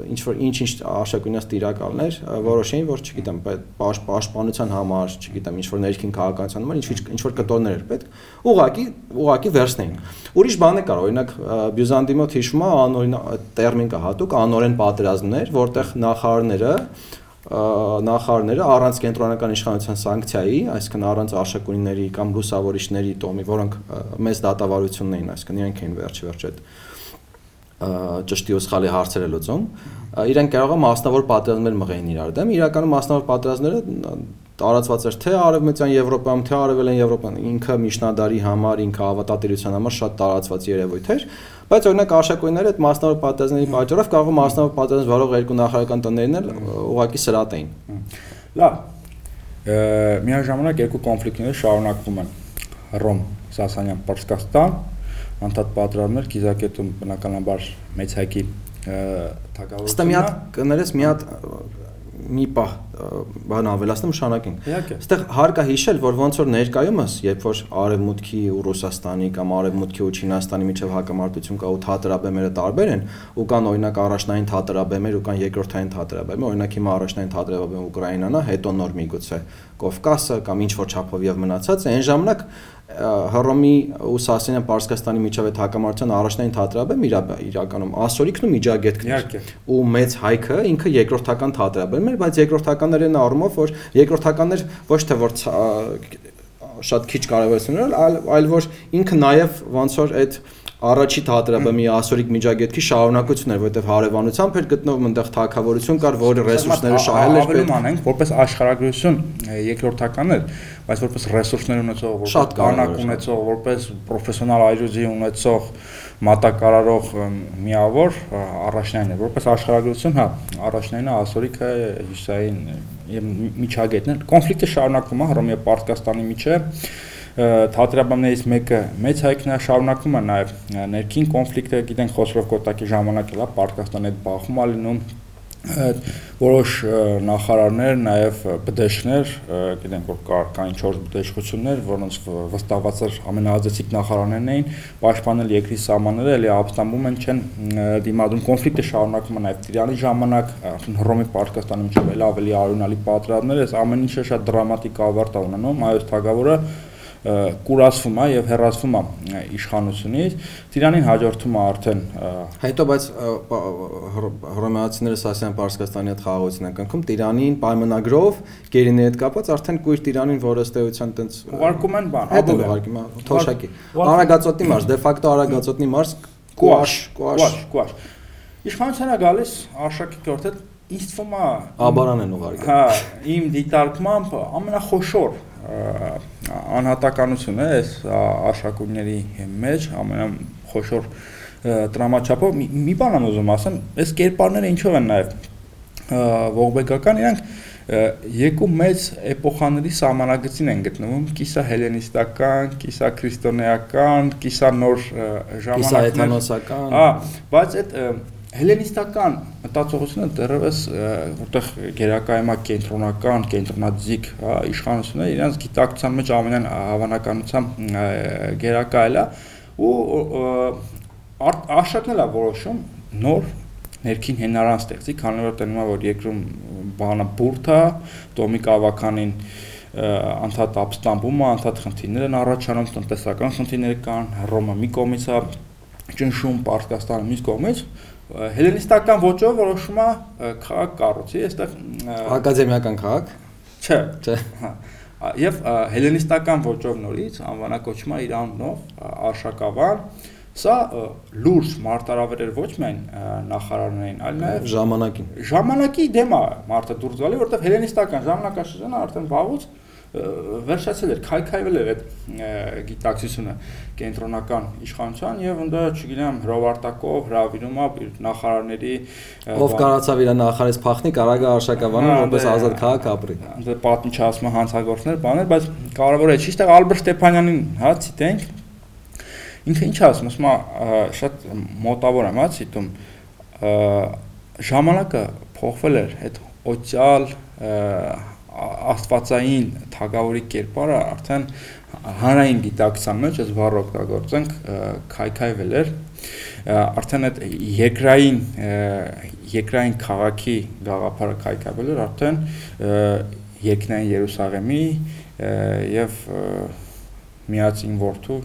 ինչ որ ինչ-ինչ աշակունյաց տիրակալներ որոշեին, որ չգիտեմ, պաշտպանության համար, չգիտեմ, ինչ որ ներքին քաղաքականության համար ինչ ինչ որ կտորներ էր պետք, ուղակի ուղակի վերցնեին։ Ուրիշ բան է կար, օրինակ Բյուզանդի մոտ հիշվում է անօրին տերմին կա հատուկ անօրեն պատերազմներ, որտեղ նախարարները նախարարները առանց կենտրոնական իշխանության սանկցիայի, այսինքն առանց արշակունիների կամ լուսավորիչների տոմի, որոնք մեծ դատավարությունն էին, այսինքն իրենք էին վերջի վերջ այդ ճշտի ու սխալի հարցերը լուծում, իրենք կարող է մասնավոր պատերազմներ մղեին իրար դեմ, իրականում մասնավոր պատերազմները տարածված էր թե արևմտյան Եվրոպայում, թե արևելյան Եվրոպան, ինքը միջնադարի համար, ինքը ավատատիրության համար շատ տարածված երևույթ էր, բայց օրինակ արշակույնները այդ մասնավոր պատերազմների պատճառով կարող մասնավոր պատերազմ վարող երկու նախարարական տներն էլ ուղակի սրատ էին։ Լավ։ Միաժամանակ երկու կոնֆլիկտները շարունակվում են. Ռոմ, Սասանյան, Պարսկաստան, անդադ պատրամներ Կիզակետում բնականաբար մեծ հայկի թագավորությունը։ Ստա մի հատ կներես մի հատ մի պահ բան ավելացնեմ շանակին։ Այստեղ հարկ է հիշել, որ ոնց որ ներկայումս, երբ որ Արևմուտքի ու Ռուսաստանի կամ Արևմուտքի ու Չինաստանի միջև հակամարտություն կա ու թատրաբեմերը տարբեր են, ու կան օրինակ առաջնային թատրաբեմեր ու կան երկրորդային թատրաբեմեր, օրինակ հիմա առաջնային թատրաբեմը Ուկրաինան է, հետո նոր միգուցե Կովկասը կամ ինչ որ չափով եւ մնացած է, այն ժամանակ Հռոմի ու Սասենյան Պարսկաստանի միջև այդ հակամարտության առաջնային թատրաբեմ իր իրականում ասորիկն ու միջագետքն էր։ Ու մեծ հայքը ինքը երկրորդական թատրաբեմ էր, բայց երկրորդականներն առումով որ երկրորդականներ ոչ թե որ շատ քիչ կարևորություն ունեն, այլ այլ որ ինքը նաև ոնց որ այդ առաջի թատրաբեմի ասորիկ միջագետքի շարունակությունն էր, որովհետև հարևանությամբ էր գտնվում այնտեղ թակավորություն կար, որը ռեսուրսները շահել էր պետք։ Անենք, որպես աշխարհագրություն երկրորդական էր, բայց որպես ռեսուրսներ ունեցող, որպես բանակ ունեցող, որպես պրոֆեսիոնալ այրուձի ունեցող մատակարարող միավոր առաջնային է, որպես աշխարհագրություն, հա, առաջնայինը ասորիկը հյուսային միջագետն է։ Կոնֆլիկտը շարունակվում է Հռոմի եւ Պարսկաստանի միջեւ թատրաբաններից մեկը մեծ հայքն է շարունակվում է նաև ներքին կոնֆլիկտը, գիտենք Խոսրով կոտակի ժամանակ էլա Պարտկաստանի հետ բախում ա լինում որոշ նախարարներ, նաև բդեշներ, գիտենք որ կար կային 4 բդեշխություններ, որոնց վստահված էր ամենաազդեցիկ նախարարներն էին, պաշտպանել երկրի սահմանները, էլի ապստամբում են չեն դիմադրում կոնֆլիկտը շարունակվում է նաև Տիրանի ժամանակ, Հռոմի Պարտկաստանի միջև էլ ավելի արյունալի պատրաստներ, այս ամեն ինչը շատ դրամատիկ ավարտ է ունենում, այո, թագավորը կուրացվում է եւ հեռացվում է իշխանությունից Տիրանին հաջորդում է արդեն հետո բայց հռոմեացիները Սասյան Պարսկաստանի հետ խաղաղություն են կնքում Տիրանին պայմանագրով գերիների հետ կապված արդեն կույր Տիրանին որը ըստեյության տենց ուղարկում են բան հետո ուղարկում է թոշակի Արագածոտնի մարզ դե ֆակտո Արագածոտնի մարզ կուաշ կուաշ կուաշ իշխանությունը գալիս արշակի կորտը ինձ թվում է աբարան են ուղարկում հա իմ դիտարկմամբ ամենախոշոր անհատականություն է այս աշակուրտների մեջ ամենախոշոր տրամաչափով մի բան եմ ուզում ասեմ այս կերպարները ինչով են նաև ողբեգական իրանք երկու մեծ էպոխաների սահմանագծին են գտնվում՝ կիսա հելենիստական, կիսա քրիստոնեական, կիսա նոր ժամանակներ, կիսա էթանոսական։ Հա, բայց այդ հելենիստական մտածողությունը դեռևս որտեղ գերակայմա կենտրոնական, կենտրոնաձիգ իշխանությունը իրենց գիտակցության մեջ ամենայն հավանականությամբ գերակայել է ու արշակն էլ է որոշում նոր ներքին հենարան ստեղծի, քանի որ տենում է որ երկրում բանը բուրթ է, Տոմիկ ավականին անդադ ապստամբում է, անդադ խնդիրներ են առաջանում, տնտեսական խնդիրներ կան, Ռոմը մի կողմից է ճնշում, Պարսկաստանը մյուս կողմից, հելենիստական ոճով որոշում է քաղաք կառուցի, այստեղ ակադեմիական քաղաք։ Չէ, չէ։ Հա։ Եվ հելենիստական ոճով նորից անվանակոչում է իր անունով Արշակավան, Սա լուրջ մարտարավեր էր ոչ միայն նախարարներին, այլ նաև ժամանակին։ Ժամանակի դեմ է մարտը դուրս գալի, որովհետև հելենիստական ժամանակաշրջանը արդեն վաղուց վերջացել էր, քայքայվել էր այդ գիտակցությունը կենտրոնական իշխանության եւ ընդ չգիտեմ հրովարտակով է իր նախարարների ով կարացավ իր նախարարից փախնի կարագա արշակավանը որպես ազատ քաղաք ապրի ընդ պատմիչ ասում հանցագործներ բաներ բայց կարևորը չի այստեղ Ալբերտ Ստեփանյանին հա ցիտենք ինքը ինչ ասում ասում է շատ մոտավոր եմ հա ցիտում ժամանակը փոխվել էր այդ օցիալ աստվածային թագավորի կերպարը արդեն հանրային գիտակցության մեջ այս բառը օգտագործենք քայքայվել էր արդեն այդ երկրային երկրային քաղաքի գաղափարը քայքայվել էր արդեն երկնային Երուսաղեմի եւ միացին որդու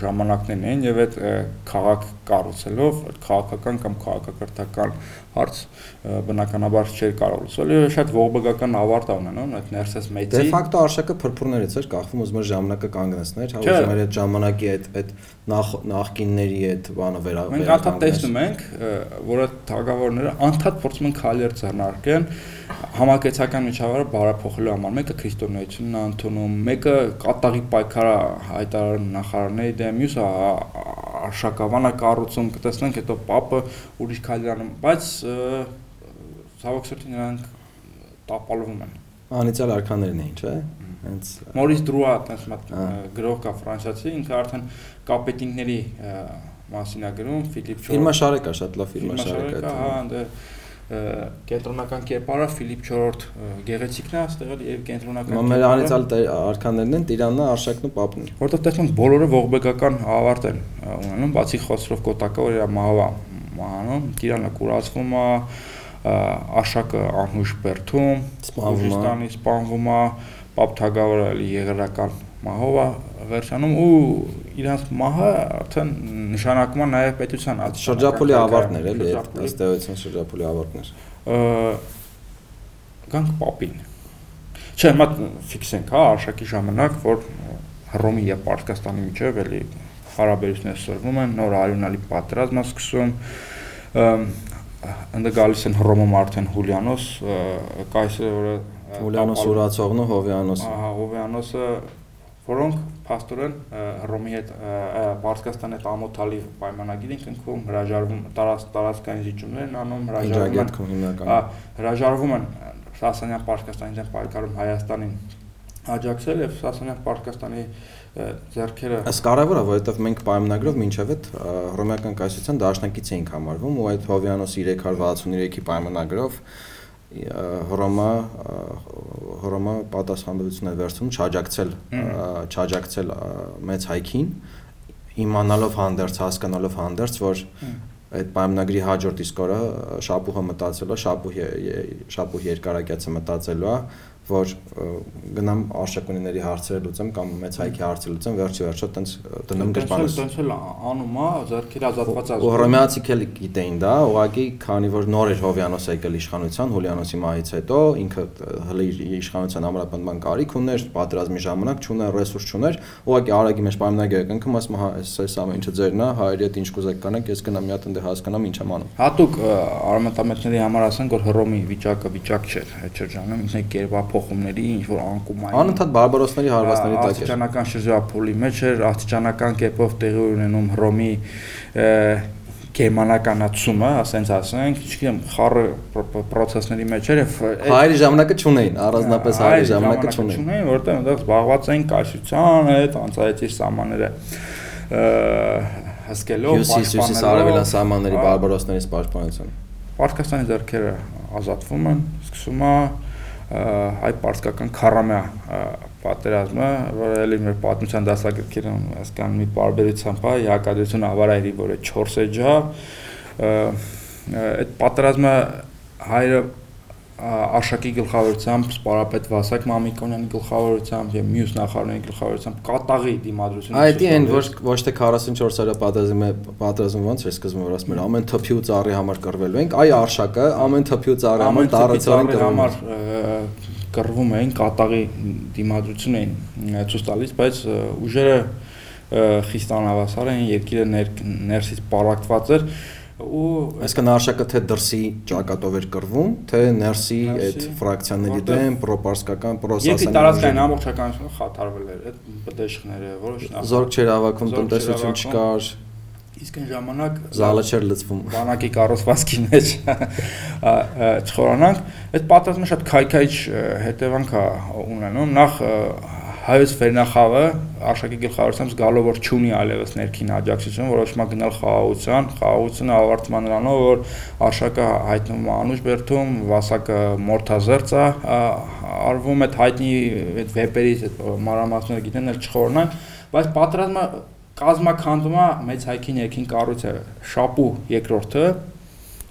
ժամանակներն էին եւ այդ քաղաք կառուցելով քաղաքական կամ քաղաքակրթական հարց բնականաբար չէր կարող լուծվել եւ շատ ողբգական ավարտ ունենում այդ ներսես մեծի դե ֆակտո արշակը փրփուրներից էր կախվում ուզում էր ժամանակը կանգնեցներ հա ուզում էր այդ ժամանակի այդ այդ նախ նախկինների այդ բանը վերա մենք անդադար տեսնում ենք որ այդ թագավորները անդադար փորձում են քայլեր ձեռնարկեն են համակեցական միջավայրը բարեփոխելու համար մեկը քրիստոնեությունն է ընդունում, մեկը կատաղի պայքարա հայտարարում նախարարների դեմ, մյուսը արշակավանա կառուցում, կտեսնենք հետո պապը ուրիշ քայլանում, բայց ցավոք սրտի նրանք տապալվում են։ Անիցիալ արքաներն էին, չէ՞։ Հենց Մորիս Դրուա, այտենց մատ գրող կա ֆրանսիացի, ինքը արդեն կապետինգների մասին է գրում, Ֆիլիպ Չոր։ Ֆիլմը շարեք է, շատ լավ ֆիլմը շարեք է։ Հա, դե կենտրոնական կերպարը Ֆիլիպ 4-րդ գեղեցիկն է, այստեղ եւ կենտրոնական Մեր անիցալ արքաներն են Տիրանն, Արշակն ու Պապն։ Որտեղ տեսնում բոլորը ողբեկական ավարտ են ունենում, բացի Խոսրով Կոտակը, որ իր մահվա մահանում, Տիրանը կուրացվում է, Արշակը անհուշ բերթում, սպանվում է, սպանվում է, Պապ Թագավորը եղերական մահով է վերջանում ու իրանց մահը արդեն նշանակում է նաև պետության շրջափոլի ավարտներ էլի ըստ էության շրջափոլի ավարտներ գանք պապին չէ մատ ֆիքսենք հա արշակի ժամանակ որ Հռոմի եւ Պարսկաստանի միջև էլի հարաբերություններ սրվում են նոր արյունալի պատերազմ է սկսում ընդ գալիս են Հռոմում արդեն Հուլիանոս կայսրը Հուլիանոս ուրացողն ու Հովյանոս ահա Հովյանոսը որոնք փաստորեն Հռոմի հետ Պարսկաստանի հետ ամոթալի պայմանագիր են կնքում, հրաժարվում տարած տարածքային զիջումներ են անում, հրաժարվում են, հրաժարվում են Սասանյան Պարսկաստանի դեմ պայքարում Հայաստանին աջակցել եւ Սասանյան Պարսկաստանի ձեռքերը Այս կարևորը, որովհետեւ մենք պայմանագրով մինչև այդ հռոմեական կայսրության դաշնակից էինք համարվում ու այդ Հովյանոս 363-ի պայմանագրով Հռոմը Հռոմը պատասխանատվություն է վերցնում չաջակցել չաջակցել մեծ հայքին իմանալով հանդերձ հասկանալով հանդերձ որ այդ պայմանագրի հաջորդ իսկ օրը շապուհը մտածել է շապուհ շապուհ երկարակյացը մտածելու է որ գնամ արշակունիների հարցերը լուծեմ կամ մեծ հայքի հարցը լուծեմ, վերջի վերջո տենց դնում գրպանս։ Տենց էլ անում է, ձեռքերը ազատված ազատ։ Հռոմեացիք էլ գիտեին դա, ուղղակի քանի որ նոր էր Հովյանոս եկել իշխանության, Հուլիանոսի մահից հետո ինքը հələ իշխանության ամրապնդման կարիք ուներ, պատերազմի ժամանակ չուներ, ռեսուրս չուներ, ուղղակի արագի մեջ պայմանագիր կնքում, ասում հա, այս այս ամեն ինչը ձերն է, հայերի հետ ինչ կուզեք կանեք, ես գնամ մի հատ ընդ հասկանամ ինչ եմ անում։ Հատուկ արմատամետների համար ասենք որ Հռոմի վիճակը վիճակ չէր այդ շրջանում, ինքն է կերպա փոխումների ինչ որ անկումային անընդհատ բարբարոսների հարվածների տակ էր աստիճանական շրջափոլի մեջ էր աստիճանական կերպով տեղի ունենում Հռոմի գերմանականացումը, ասենց ասենք, չգիտեմ, խառը process-ների մեջ էր եւ հայերի ժամանակը չունեին, առանձնապես հայերի ժամանակը չունեին, չունեին, որտեղ այնտեղ զբաղված էին կայսրության հետ, անցայեցի սահմանները հսկելով, պաշտպանելով արևելան սահմանների բարբարոսներից պաշտպանություն։ Պարսկաստանի ձեռքերը ազատվում են, սկսում է հայ պարսկական քարամյա պատերազմը, որը էլի մեր պատմության դասագրքերում հասկան մի բարբերությամբ է, հակադրություն ավարայրի, որը 4 էջա, այդ պատերազմը հայրը Արշակի գլխավորությամբ, Սպարապետ Վասակ Մամիկոնյանի գլխավորությամբ եւ մյուս նախարարների գլխավորությամբ կատաղի դիմադրություն։ Այդ այն ոչ ոչ թե 44 օրյա պատերազմը պատերազմը ոնց է սկզբում որ ասում են ամեն թփի ու ծառի համար կռվելու ենք, այ Արշակը ամեն թփի ու ծառի համար տարածորեն համար կռվում էին, կատաղի դիմադրություն էին ցույց տալիս, բայց ուժերը խիստանավասար էին, երկիրը ներսից պարակտված էր ու այսինքն արշակը թե դրսի ճակատով էր կռվում, թե ներսի այդ ֆրակցիաների դեմ պրոպարսկական պրոսասան։ Երկրի տարածքային ամբողջականությունը խաթարվել էր, այդ բդեշխները, որոշ զորք չէր հավաքում, տնտեսություն չկար, իսկ այն ժամանակ զալը չէր լծվում բանակի կառուցվածքի մեջ չխորանանք այդ պատասխանը շատ քայքայչ հետևանք է ունենում նախ հայոց վերնախավը արշակի գլխավորությամբ զգալով որ չունի այլևս ներքին աջակցություն, որոշումա գնալ խաղաղության, խաղաղությունը ավարտման նրանով որ արշակը հայտնում է անուշ բերթում, վասակը մորթազերծ է, արվում այդ հայտնի այդ վեպերից այդ մանրամասները գիտեն, էլ չխորնան, բայց պատրաստումը կազմակերպում է մեծ հայքին երկին կառույցը շապու երկրորդը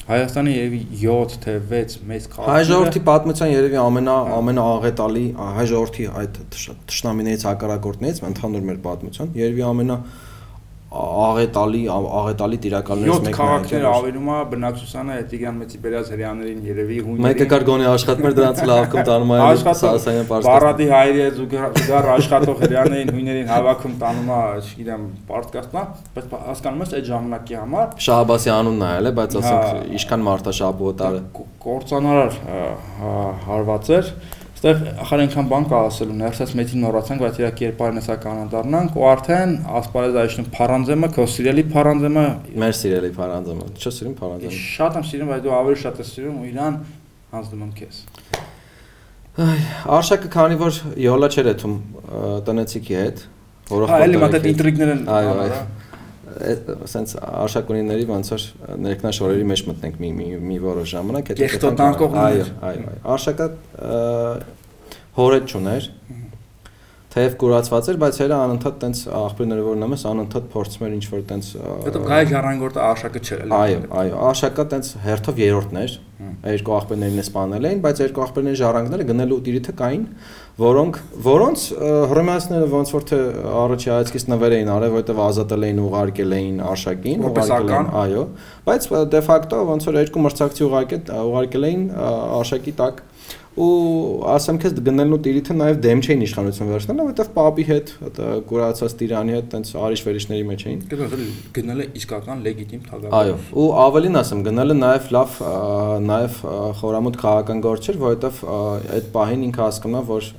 Հայաստանի երևի 7 թե 6 մեծ քաղաքներ։ Հայ ժողովրդի պատմության երևի ամենա ամենաաղետալի հայ ժողովրդի այդ ճշնամիներից հակառակորդներից ընդհանուր մեր պատմության երևի ամենա աղետալի աղետալի տիրակալներից մեկն է։ 7 քաղաքներ ավելում է բնակչությանը Էտիգան Մեծի Պերազ հрьяաներին երևի հունիներին։ Մեկը կար գոնե աշխատներ դրանց լավքում տանում է ասային պարզ։ Բարադի հայրը զուգար աշխատող հрьяաներին հունիներին հավաքում տանում է, չգիտեմ, պարտքաստնա, բայց հասկանում ես այդ ժամանակի համար Շահաբասի անունն է այլ է, բայց ասենք հա։ ինչքան մարդաշաբոտ արը։ Կորցանարար հարված էր Այստեղ ախար այնքան բան կա ասելու, ներսած մեծին մոռացանք, բայց իրա կերպարն էսա կանադառնանք ու արդեն ասպարեզ այշնում փարանձեմը, քո սիրելի փարանձեմը, մեր սիրելի փարանձեմը, չէ՞ սիրում փարանձեմը։ Շատ եմ սիրում, բայց դու ավելի շատ ես սիրում ու իրան հանձնում եմ քեզ։ Այ, արշակը քանի որ յոլա չեր եթում տնեցիկի հետ, որը խորտը։ Այո, մտա ինտրիգներ են։ Այո, այո։ հա ասենց արշակունիների ոնց որ ներքնաշորերի մեջ մտնենք մի մի մի որոշ ժամանակ հետո կեխտոտանկողներ այո այո արշակը հորետ չուներ թեև կուրացված էր, բայց հերը անընդհատ տենց աղբյուրները որ նամես անընդհատ փորձում էր ինչ-որ տենց Հետո գայ ժառանգորդը արշակը չէր էլի։ Այո, այո, արշակը տենց հերթով երրորդն էր։ Երկու աղբյուրներին է սպանել էին, բայց երկու աղբյուրների ժառանգները գնելու տիրիթը կային, որոնք որոնց հռոմեացիները ոնց որ թե առաջի հայացքից նվեր էին արել, որովհետև ազատել էին ուղարկել էին արշակին, ուղարկել էին, այո, բայց դե ֆակտո ոնց որ երկու մրցակցի ուղարկել ուղարկել էին արշակի տակ ու ասեմ քեզ գնելն ու տիրիթը նաև դեմ չէին իշխանություն վերցնել, որովհետև պապի հետ, կուրացած տիրանի հետ տենց արիշ վերիշների մեջ էին։ Գնելը իսկական լեգիտիմ թագավոր։ Այո, ու ավելին ասեմ, գնելը նաև լավ, նաև խորամուտ քաղաքական գործ էր, որովհետև այդ պահին ինքը հասկանում է, որ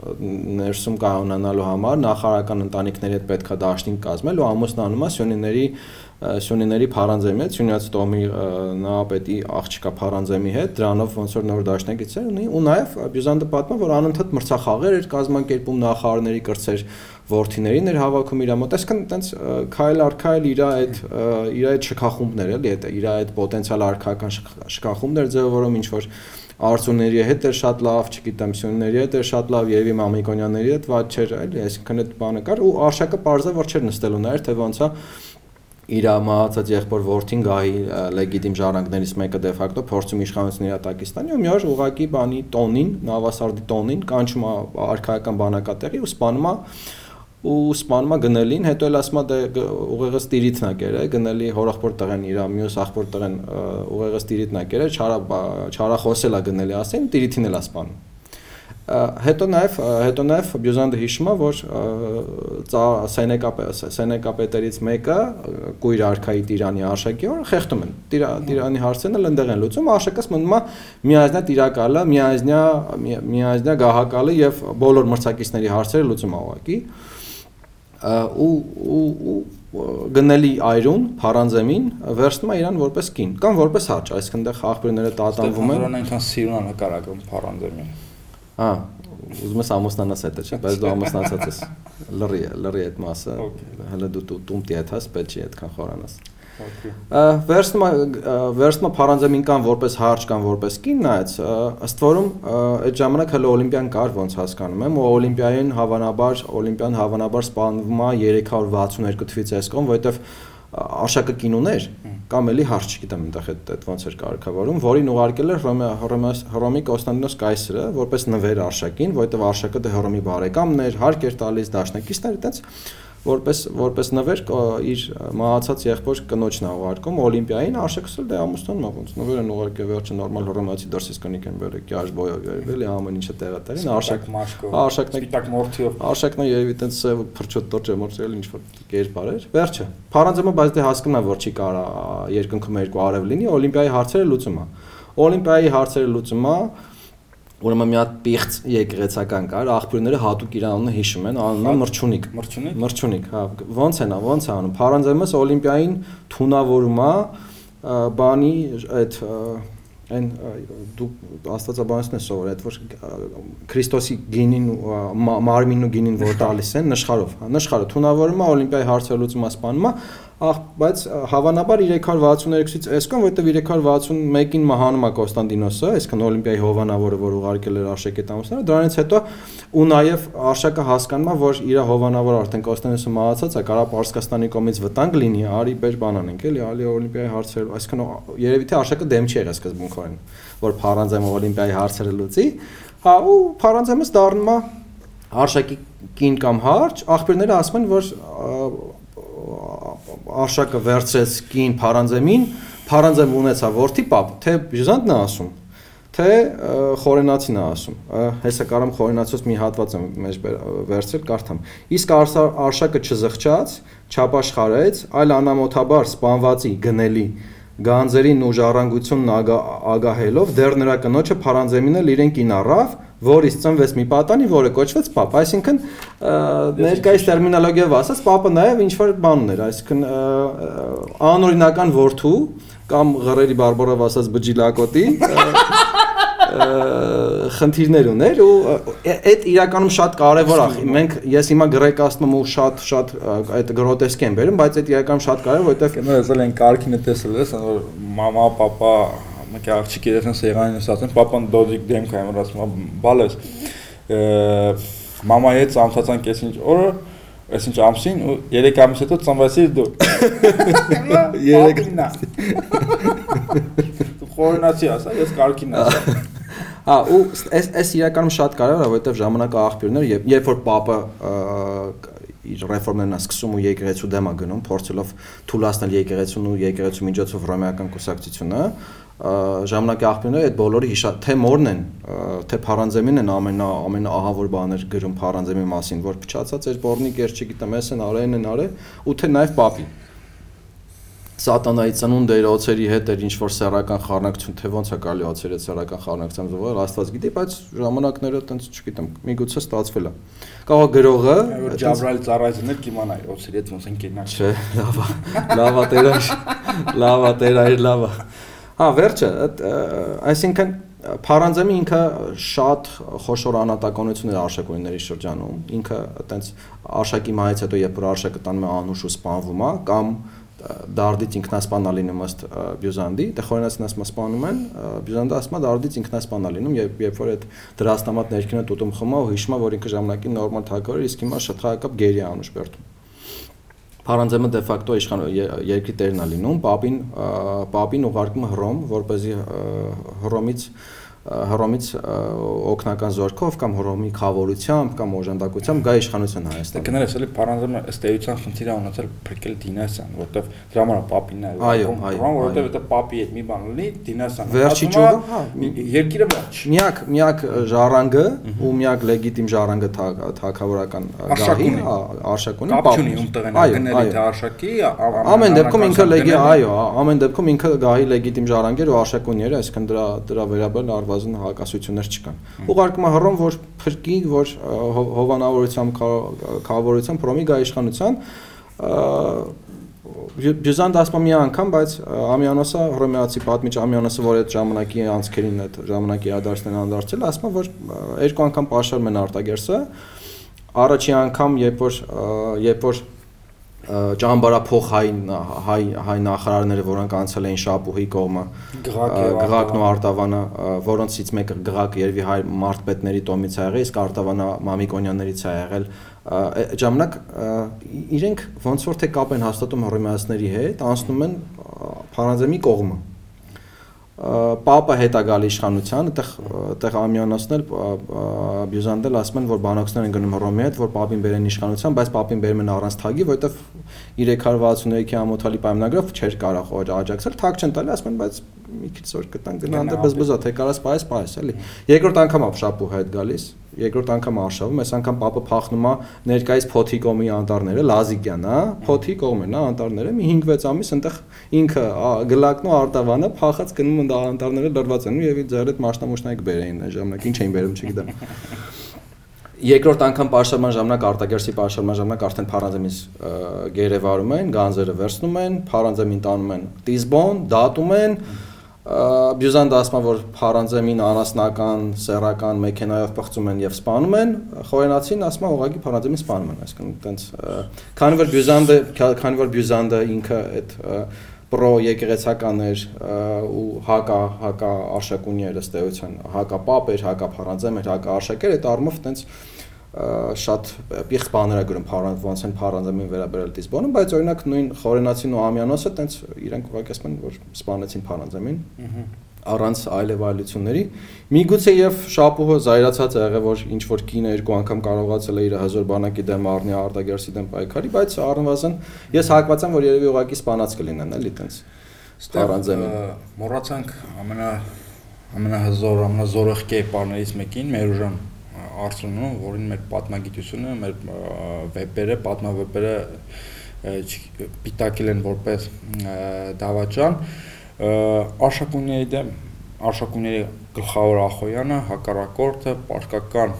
ներսում կանոնանալու համար նախարարական ընտանիքների հետ պետքա դաշտին կազմել ու ամուսնանում է սյունիների Սյունիների Փարանձեմի հետ, Սյունյաց Տոմի նահապետի աղջիկա Փարանձեմի հետ, դրանով ոնց որ նոր դաշնակիցներ ունի ու նաև Բյուզանդը պատմում որ անընդհատ մրցախաղեր էր կազմակերպում նախարարների կրծեր ворթիներին էր հավաքում իր մոտ, այսինքն տենց քայլ առ քայլ իր այդ իր այդ շքախումբներ էլի, այդ իր այդ պոտենցիալ արքական շքախումբներ ձևավորում ինչ որ Արցունների հետ էր շատ լավ, չգիտեմ, Սյունների հետ էր շատ լավ, Եվի Մամիկոնյանների հետ ված չէր, այլ այսինքն այդ բանը կար ու արշակը parza որ չէր նստելու նայր թե ոնց է իր մահացած եղբոր ворթին գահի լեգիտիմ ժառանգներից մեկը դե ֆակտո փորձում իշխանություն իրա Պակիստանի ու մի օր ուղակի բանի տոնին, նավասարդի տոնին կանչում է արխայական բանակատեղի ու սպանում է ու սպանում է գնելին, հետո էլ ասում է դե ուղեղս տիրիթն է գերը, գնելի հորախոր տղեն իր մյուս ախոր տղեն ուղեղս տիրիթն է գերը, չարա չարախոսել է գնելի, ասեն տիրիթին էլ է սպանում հետո նաև հետո նաև Բյուզանդը հիշում է որ Սենեկա Սենեկապետերից մեկը կույր արքայի Տիրանի արշակի օր խեղդում են Տիրանի հարցերն էլ ընդեղ են լուծում արշակս մնում է միայնա տիրակալը միայնա միայնա գահակալը եւ բոլոր մրցակիցների հարցերը լուծում է ուղակի ու ու գնելի այրուն Փարանձեմին վերցնում է իրան որպես կին կամ որպես հաճ, այսինքն դե աղբյուրները տատանվում են։ Որոնք այնքան սիրուն են նկարագրում Փարանձեմին։ Հա, ուզում ես ամուսնանաս հետը, չէ՞, բայց դու ամուսնացած ես։ Լռի, լռի այդ մասը։ Հələ դու տումտի հետ ես, պետք չի այդքան խորանաս։ Վերստմա վերստմա Փարանձեմին կան որպես հարճ կան որպես կին նայած ըստ որում այդ ժամանակ հələ օլիմպիան կար ոնց հասկանում եմ ու օլիմպիային հավանաբար օլիմպիան հավանաբար սպանվում է 362 թվից այսքան որովհետև արշակը կինոներ կամ էլի հարց չգիտեմ այնտեղ այդ այդ ոնց էր կարգավորում, որին ուղարկել էր Հռոմի Կոստանդինոս կայսրը որպես նվեր արշակին, որովհետև արշակը դե Հռոմի բարեկամն էր, հարկ էր տալիս դաշնակիցներ, այդտենց որպես որպես նվեր իր մահացած եղբոր կնոջն է ուղարկում Օլիմպիային, արշակսել դե ամուսնուն մա ոնց նվեր են ուղարկել վերջը նորմալ հռոմեացի դրսից կնիկ են բերել, կյաժ բոյով երևելի ամեն ինչը տեղատարին, արշակ արշակն է սպիտակ մորթիով, արշակն է երևի տենց սև փրչոտ տորջը մորցել ինչ որ կերպար էր։ Վերջը Փարանձեմը բայց դե հասկնա որ չի կարա երկնքում երկու արև լինի, Օլիմպիայի հարցերը լուծում է։ Օլիմպիայի հարցերը լուծում է Ուրեմն մի հատ պիղծ եկեղեցական կար, աղբյուրները հատուկ իր անունը հիշում են, անունը Մրչունիկ։ Մրչունիկ։ Մրչունիկ, հա, ոնց են, ոնց է անում։ Փարանձեմս Օլիմպիային թունավորում է բանի այդ այն դու աստվածաբանություն ես սովորել, այդ որ Քրիստոսի գինին մարմինն ու գինին որ տալիս են նշխարով, հա, նշխարը թունավորում է Օլիմպիայի հարցը լուծում է ահ բայց հավանաբար 363-ից էսկան, որտեվ 361-ին մահանում է Կոստանդինոսը, այսինքն Օլիմպիայի հովանավորը, որ ուղարկել էր Արշակետ ամուսնանը, դրանից հետո ու նաև Արշակը հասկանում է, որ իր հովանավոր արդեն Կոստանդինոսը մահացած է, կարա Պարսկաստանի կողմից վտանգ լինի, արի բեր բանան ենք, էլի, ալի Օլիմպիայի հարցեր, այսինքն երևի թե Արշակը դեմ չի եղել սկզբունքորեն, որ Փարանձայմը Օլիմպիայի հարցերը լուծի, հա ու Փարանձայմը դառնում է Արշակի կին կամ հարջ, աղբյուրները ասում են, որ արշակը վերցրեց կին Փարանձեմին, Փարանձեմ ունեցա ворթի պապ, թե Բյուզանդն է ասում, թե Խորենացին է ասում։ Հեսա կարամ Խորենացից մի հատված եմ մեջ վերցրել կարդամ։ Իսկ արշակը չզղճաց, չապաշխարեց, այլ անամոթաբար սպանվածի գնելի գանձերին ու ժառանգությունն ագահելով դեռ նրա կնոջը Փարանձեմին էլ իրեն կին առավ որից ծնվեց մի պատանի, որը կոչվեց pap, այսինքն ներկայիս տերմինոլոգիայով ասած pap-ը նաև ինչ որ բան ուներ, այսինքն անօրինական ворթու կամ ղռերի բարբարով ասած բջիլակոտի խնդիրներ ուներ ու այդ իրականում շատ կարևոր է։ Մենք ես հիմա գրեք ասնում ու շատ շատ այդ գրոտեսկ եմ վերում, բայց այդ իրականում շատ կարևոր, որովհետև նույնիսկ են կարքինը տեսել ես, որ մամա, papa մեկ աղջիկ երեխան սեղանին ես ասում, papan դոդիկ դեմք եմ ասում, բալես։ Մամայի հետ ծանոթացան կեսինչ օրը, այսինչ ամսին ու 3 ամիս հետո ծնվեցիր դու։ 3 ամիս։ Դու խորնացի ասա, ես կարքին ասա։ Հա, ու այս այս իրականում շատ կարևոր է, որովհետև ժամանակը աղբյուրներ եւ երբ որ papa իր ռեֆորմներն է սկսում ու եկեղեցու դեմ է գնում, փորձելով թույլատնել եկեղեցուն ու եկեղեցու միջոցով ռոմեական կուսակցությունը, ժամանակի աղբյուրները այդ բոլորը հիշա թե մորն են, թե Փարանձեմին են ամենա ամենաահավոր բաներ գրում Փարանձեմի մասին, որ փչացած էր բորնի կեր, չգիտեմ, էս են արեն են արե, ու թե նաև պապի սատանայի ծնունդը իր օծերի հետ էր ինչ որ սեռական խառնակցություն, թե ոնց է կարելի օծերի հետ սեռական խառնակցություն զուգալ, Աստված գիտի, բայց ժամանակները տենց չգիտեմ, միգուցե ստացվել է։ Կարող գրողը Ջաբրայել ծառայություններ կիմանա օծերի հետ ոնց են կենակ։ Չէ, լավ է։ Լավ է տերայր։ Լավ է տերայր, լավ է։ Հա, վերջը, այսինքն Փարանձեմի ինքը շատ խոշոր անատականություն էր արշակունիների շրջանում։ Ինքը այտենց արշակի մահից հետո երբ որ արշակը տանում է անուշ ու սպանվում է կամ դարդից ինքնասպանա լինում ըստ Բյուզանդի, դե խորենացին ասում սպանում են, Բյուզանդը ասում է դարդից ինքնասպանա լինում, երբ երբ որ այդ դրաստամատ ներքինը տուտում խմա ու հիշում է, որ ինքը ժամանակի նորմալ թագավոր է, իսկ հիմա շփթայակապ գերի անուշ բերտում։ Փարանձեմը դե ֆակտո իշխան երկրի տերն է լինում, պապին պապին ուղարկում Հռոմ, որ เป զի Հռոմից Հռոմից օկնական զորքով կամ Հռոմի խավորությամբ կամ օժանդակությամբ գա իշխանություն Հայաստան։ Կներես էլի Փարանձեմը ըստ էության խնդիր ունեցել փրկել դինաստիան, որտեվ դրա համար պապին է այո, այո, որովհետև դա պապի հետ մի բան ունի դինաստիան։ Վերջի ճյուղը, հա, երկիրը վերջ։ Միակ միակ ժառանգը ու միակ լեգիտիմ ժառանգը թակավորական գահի, արշակունի պապն է, ում տղեն գնել թե արշակի, ամեն դեպքում ինքը լեգի, այո, ամեն դեպքում ինքը գահի լեգիտիմ ժառանգեր ու արշակունի էր, այսինքն դրա դրա վերաբերյալ առվազն հակասություններ չկան։ Ուղարկում է հռոմ, որ փրկի, որ հովանավորությամբ քաղաքավորությամբ պրոմի գա իշխանության Բյուզան դասպա մի անգամ, բայց Ամիանոսը հռոմեացի պատմիչ Ամիանոսը, որ այդ ժամանակի անցքերին այդ ժամանակի ադարսներն անդարձել, ասում է, որ երկու անգամ պաշարում են արտագերսը։ Առաջի անգամ, երբ որ երբ որ ճամբարափոխ հայ հայ հայ նախարարները, որոնք անցել էին Շապուհի կողմը, Գղակն ու Արտավանը, որոնցից մեկը Գղակը երևի հայ մարտպետների տոմից է եղել, իսկ Արտավանը Մամիկոնյաններից է եղել։ Ժամանակ իրենք ոնց որ թե կապ են հաստատում հռոմեացիների հետ, անցնում են Փարանձեմի կողմը Պապը հետա գալի իշխանության, այդտեղ այդտեղ Ամյանոսն էլ Բյուզանդել ասում են, որ բանակցներ են գնում Հռոմի հետ, որ Պապին բերեն իշխանության, բայց Պապին բերում են առանց թագի, որովհետև 363-ի ամոթալի պայմանագրով չէր կարող աջակցել, թագ չեն տալի, ասում են, բայց մի քիչ զոր կտան գնան դե բզբզա, թե կարաս պայես, պայես, էլի։ Երկրորդ անգամ ապշապու հետ գալիս, երկրորդ անգամ արշավում, այս անգամ պապը փախնում է ներկայիս Փոթի կողմի անտառները, Լազիկյան, հա, Փոթի կողմն է անտառները, մի 5-6 ամիս այնտեղ ինքը գլակն ու արտավանը փախած գնում ընդ անտառները լրված են եւ ձեր այդ մաշնամուշնայք բերեին այն ժամանակ, ինչ էին բերում, չգիտեմ։ Երկրորդ անգամ պաշարման ժամանակ արտագերսի պաշարման ժամանակ արդեն Փարանձեմից գերեվարում են, գանձերը վերցնում են, Փարանձեմին տանում են Տիզբոն, դատում են, Բյուզանդը ասում որ Փարանձեմին առանձնական սեռական մեքենայով պղծում են եւ սպանում են, Խորենացին ասում է ուղղակի Փարանձեմին սպանում են, այսինքն տենց քանի որ Բյուզանդը քանի որ Բյուզանդը ինքը այդ պրո եկեղեցական էր ու հակա հակա արշակունի էր ըստ էության, հակա պապ էր, հակա Փարանձեմ էր, հակա արշակ էր, այդ առումով տենց շատ պիղծ բաներ է գրում փառանց ոնց են փառանձամին վերաբերել դիսբոնում, բայց օրինակ նույն Խորենացին ու Ամյանոսը տենց իրենք ուղղակի ասում են որ սպանեցին փառանձամին առանց այլև այլությունների։ Միգուցե եւ շապուհը զայրացած է եղել որ ինչ որ կինը երկու անգամ կարողացել է իր հազոր բանակի դեմ առնի արտագերսի դեմ պայքարի, բայց առնվազն ես հակված եմ որ երևի ուղղակի սպանած կլինեն, էլի տենց։ Փառանձամին։ Մոռացանք ամենա ամենահզոր, ամենազորեղ կերպարներից մեկին Մերուժան Արսենում, որին մեր պատմագիտությունը, մեր վեպերը, պատմավեպերը պիտակել են որպես դավաճան, Արշակունների դեմ Արշակունների գլխավոր Ախոյանը հակառակորդը պարկական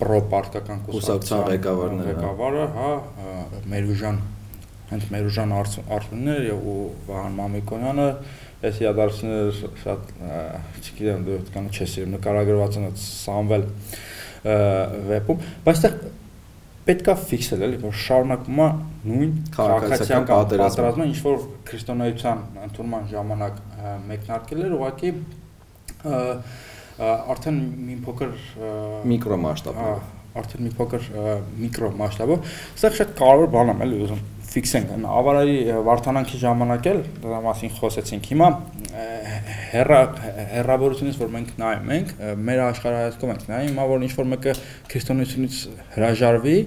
պրոպարկական կուսակցության ղեկավարն է ղեկավարը, հա, Մերուժան հենց Մերուժան Արսուններ եւ Վահան Մամիկոնյանը այս իրադարձությունները շատ չգիտեմ դու կան չես իրեմ նկարագրված են Սամվել վեպում, բայց դա պետքա ֆիքսել էլի, որ շարունակում է նույն քաղաքացիական պատերազմը, ինչ որ քրիստոնեության ընդունման ժամանակ մեկնարկել էր, ուղղակի արդեն մի փոքր միկրո մասշտաբով արդեն մի փոքր միկրո մասշտաբով։ Սա շատ կարևոր բան է, էլի ուզում ֆիքսենք ավարայի վարթանանքի ժամանակ էլ դրա մասին խոսեցինք հիմա հերա հերավորությունից որ մենք նայում ենք մեր աշխարհայացքով ենք նայում հիմա որ ինչ որ մեկը քրիստոնեությունից հրաժարվի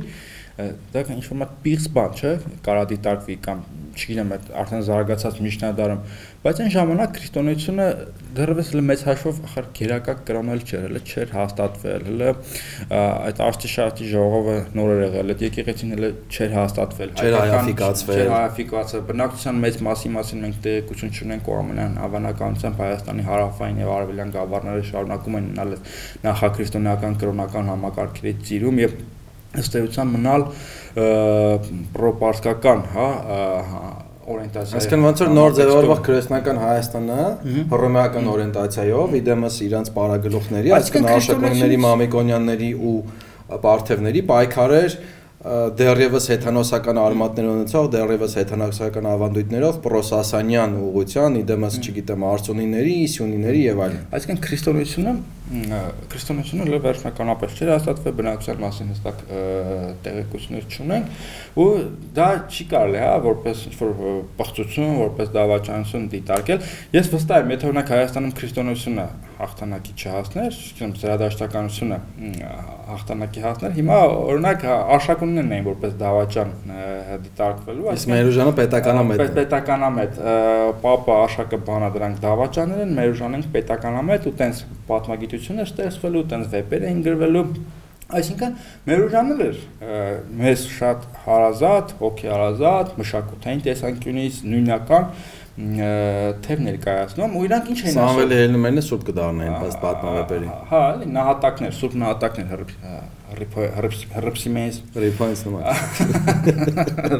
դա ինչ որ մատ պիղծ բան չէ կարա դիտարկվի կամ չգիտեմ այդ արդեն զարգացած միջնադարում բայց այն ժամանակ քրիստոնեությունը դեռևս հələ մեծ հաշվով ախր գերակա կրոնել չէր հələ չէր հաստատվել հələ այդ արշտիշարի ժողովը նոր էր եղել այդ եկեղեցին հələ չէր հաստատվել չէր հայաֆիկացվել չէր հայաֆիկացվել բնակչության մեծ մասի մասին մենք տեղեկություն չունենք ու ամենան հավանականությամբ Հայաստանի հարավային եւ արևելյան գավառները շարունակում են ունենալ նախաքրիստոնեական կրոնական համակարգերի ծիրում եւ ըստ էության մնալ պրոպարսկական, հա, օրենտացիա։ Այսինքն ոնց որ նոր ձևավորվող քրիստոնեական Հայաստանը հռոմեական օրենտացիայով իդեմս իրանց պարագլուխների, այսինքն Արշակունիների, Մամիկոնյանների ու Պարթևների պայքարեր դեռևս հեթանոսական արմատներ ունեցող, դեռևս հեթանոսական ավանդույթներով պրոսասանյան ուղղության, իդեմս, չգիտեմ, արծունիների, իսյունիների եւ այլն։ Այսինքն քրիստոնեությունը քրիստոնեությունը լավ վերջնականապես չէր հաստատվել բնակության մասին հստակ տեղեկություններ չունենք ու դա չի կարելի հա որպես ինչ որ բացություն, որպես դավաճանություն դիտարկել։ Ես վստահ եմ, եթե օրինակ Հայաստանում քրիստոնեությունը հաղթանակի չհասներ, չգիտեմ, ծրադաշտականությունը հաղթանակի հասներ, հիմա օրինակ արշակուններն էին որպես դավաճան դիտարկվելու, այսինքն Մերուժանը պետականամետ Պետականամետ, Պապը Աշակը բանա դրանք դավաճաններ են, Մերուժանն պետականամետ ու տենց պատմագիտություն է ստեղծվելու, տենց վեպեր էին գրվելու Այսինքն մեր ուժանն էր մեզ շատ հարազատ, հոգի հարազատ, մշակութային տեսանկյունից նույնական թեև ներկայացնում ու իրանք ինչ են ասում? Սամվելի Հելնումենը սուրբ կդառնային բաց պատմավեպերի Հա, էլի նահատակներ, սուրբ նահատակներ հրպսի մեզ ռիփոինս նոմա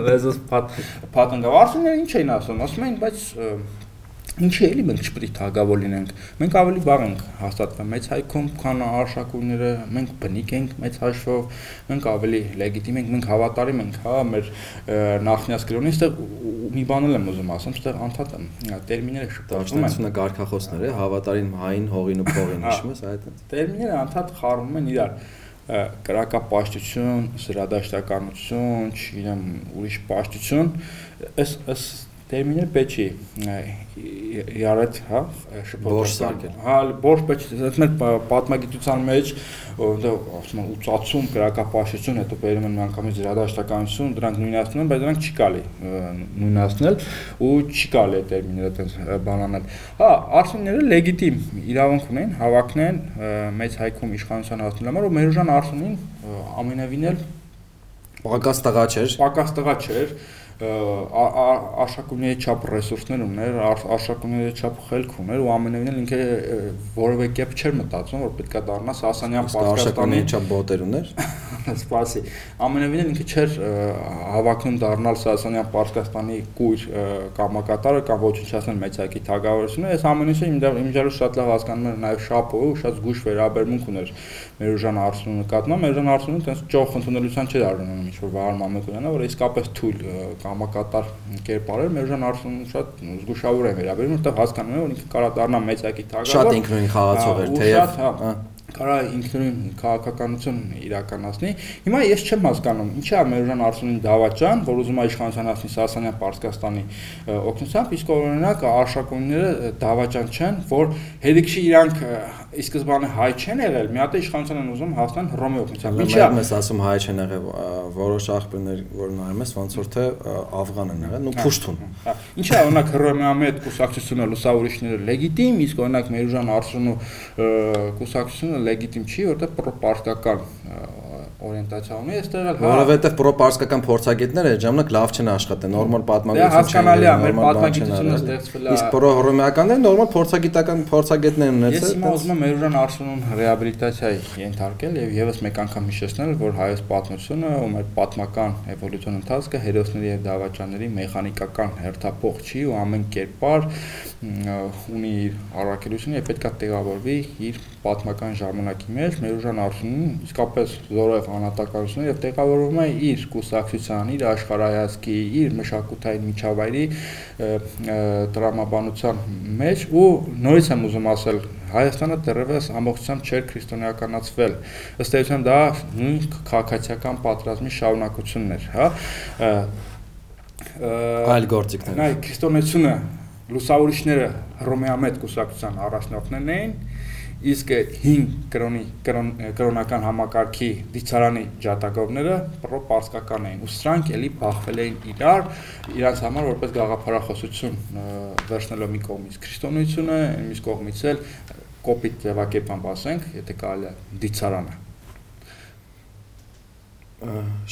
Լեզոս պատ պատնգավ արսուները ինչ էին ասում ասում էին բայց Ինչի էլի մենք չպետք է թագավոր լինենք։ Մենք ավելի բաղ ենք հաստատվել մեծ հայքում, քան արշակունները, մենք բնիկ ենք մեծ հաշվով, մենք ավելի լեգիտիմ ենք, մենք հավատարիմ ենք, հա, մեր նախնյաց գրոնի, այստեղ մի բան եմ ուզում ասեմ, այստեղ անդադ տերմինները շփոթվում են։ Դաշնությունը կարգախոսներ է, հավատարիմ հային, հողին ու փողին, հա, հիշում ես այդ։ Տերմինները անդադ խառնում են իրար կրակապաշտություն, սրադաշտականություն, չգիտեմ, ուրիշ պաշտություն, այս այս տերմինը պետք չի իրարդ, հա, շփոթել։ Հա, բորշ պետք է, այդ մեր պատմագիտության մեջ որտեղ ասում են ուծացում, քրակապաշտություն, հետո բերում են միանգամից իրադաշտականություն, դրանք նույնացնում են, բայց դրանք չի կարելի նույնացնել ու չի այդ տերմինները այդպես բանանել։ Հա, արսունները լեգիտիմ իրավունք ունեն հավակնեն մեծ հայքում իշխանության հասնելու համար ու Մերուժան Արսունին ամենավին էլ պակաս տղա չէր։ Պակաս տղա չէր արշակունների չափ ռեսուրսներ ուներ, արշակունների չափ խելք ուներ ու ամենևին էլ ինքը որևէ կերպ չէր մտածում, որ պետքա դառնա Սասանյան Պարսկաստանի չափ բոտեր ուներ։ Սպասի։ Ամենևին ինքը չէր հավակնում դառնալ Սասանյան Պարսկաստանի կույր կամակատարը կամ ոչնչացնել մեծակի թագավորությունը։ Այս ամեն ինչը իմջալու շատ լավ հասկանում էր նաև շապը ու շատ զգուշ վերաբերմունք ուներ Մերուժան Արսունու նկատմամբ։ Մերուժան Արսունը տես ճոխ ընդունելության չէր արնում ինչ որ Վահան Մամեդյանը, որ իսկապես թույլ կամակատար կերպար էր։ Մերուժան Արսունը շատ զգուշավոր է վերաբերվում, որտեղ հասկանում է, որ ինքը կարա դառնա մեծակի թագավոր։ Շատ ինքնուրույն խաղացող էր, թեև հա կարա ինքնուրույն քաղաքականություն իրականացնի։ Հիմա ես չեմ հասկանում, ինչի է Մերժան Արսունին դավաճան, որ ուզում է իշխանության հասնի Սասանյան Պարսկաստանի օգնությամբ, իսկ օրինակ արշակունները դավաճան չեն, որ հերիքշի իրանք ի սկզբանե հայ չեն եղել, մի հատ է իշխանության են ուզում հասնեն Հռոմի օգնությամբ։ Ինչի՞ է մեզ ասում հայ չեն եղել, որոշ աղբյուրներ, որ նայում ես, ոնց որ թե աֆղան են եղել, ու փուշտուն։ հա, Ինչի՞ է օրինակ Հռոմեամետ կուսակցությունը լուսավորիչները լեգիտիմ, իսկ օրինակ Մերժան Արսունու կուսակցությունը լեգիտիմ չի, որտեղ պրոպարտական օրիենտացիա ունի, այստեղ էլ որովհետև պրոպարսկական փորձագետները այդ ժամանակ լավ չեն աշխատել, նորմալ պատմագիտություն չեն հասկանալի է, մեր պատմագիտությունը ստեղծվել է։ Իսկ պրոհռոմեականները նորմալ փորձագիտական փորձագետներ ունեցել։ Ես հիմա ուզում եմ Մերուրան Արսունուն ռեաբիլիտացիայի ենթարկել եւ եւս մեկ անգամ հիշեցնել, որ հայոց պատմությունը ու մեր պատմական էվոլյուցիոն ընթացքը հերոսների եւ դավաճանների մեխանիկական հերթափող չի ու ամեն կերպար ունի իր առաքելությունը եւ պետքա տեղավորվի իր պատմական ժամանակի մեջ Մերուժան Արսունին իսկապես զորեղ անհատականություն եւ տեղավորվում է իր կուսակցության, իր աշխարհայացքի, իր մշակութային միջավայրի տրամաբանության մեջ ու նորից եմ ուզում ասել Հայաստանը դեռևս ամբողջությամբ չէր քրիստոնեականացվել։ Ըստ էության դա նույն քաղաքացիական պատրաստի շարունակությունն էր, հա։ Այլ գործիքներ։ Նայ քրիստոնեությունը լուսավորիչները Հռոմեամետ կուսակցության առաջնորդներն էին, իսկ 5 կրոնի կրոնական համակարգի դիցարանի ջատագովները պրոպարսկական էին ու սրանք էլի բախվել էին իրար իրանց համար որպես գաղափարախոսություն վերցնելով մի կողմից քրիստոնեությունը մյուս կողմից էլ կոպիտ ձևակերպամբ ասենք եթե կարելի է դիցարանը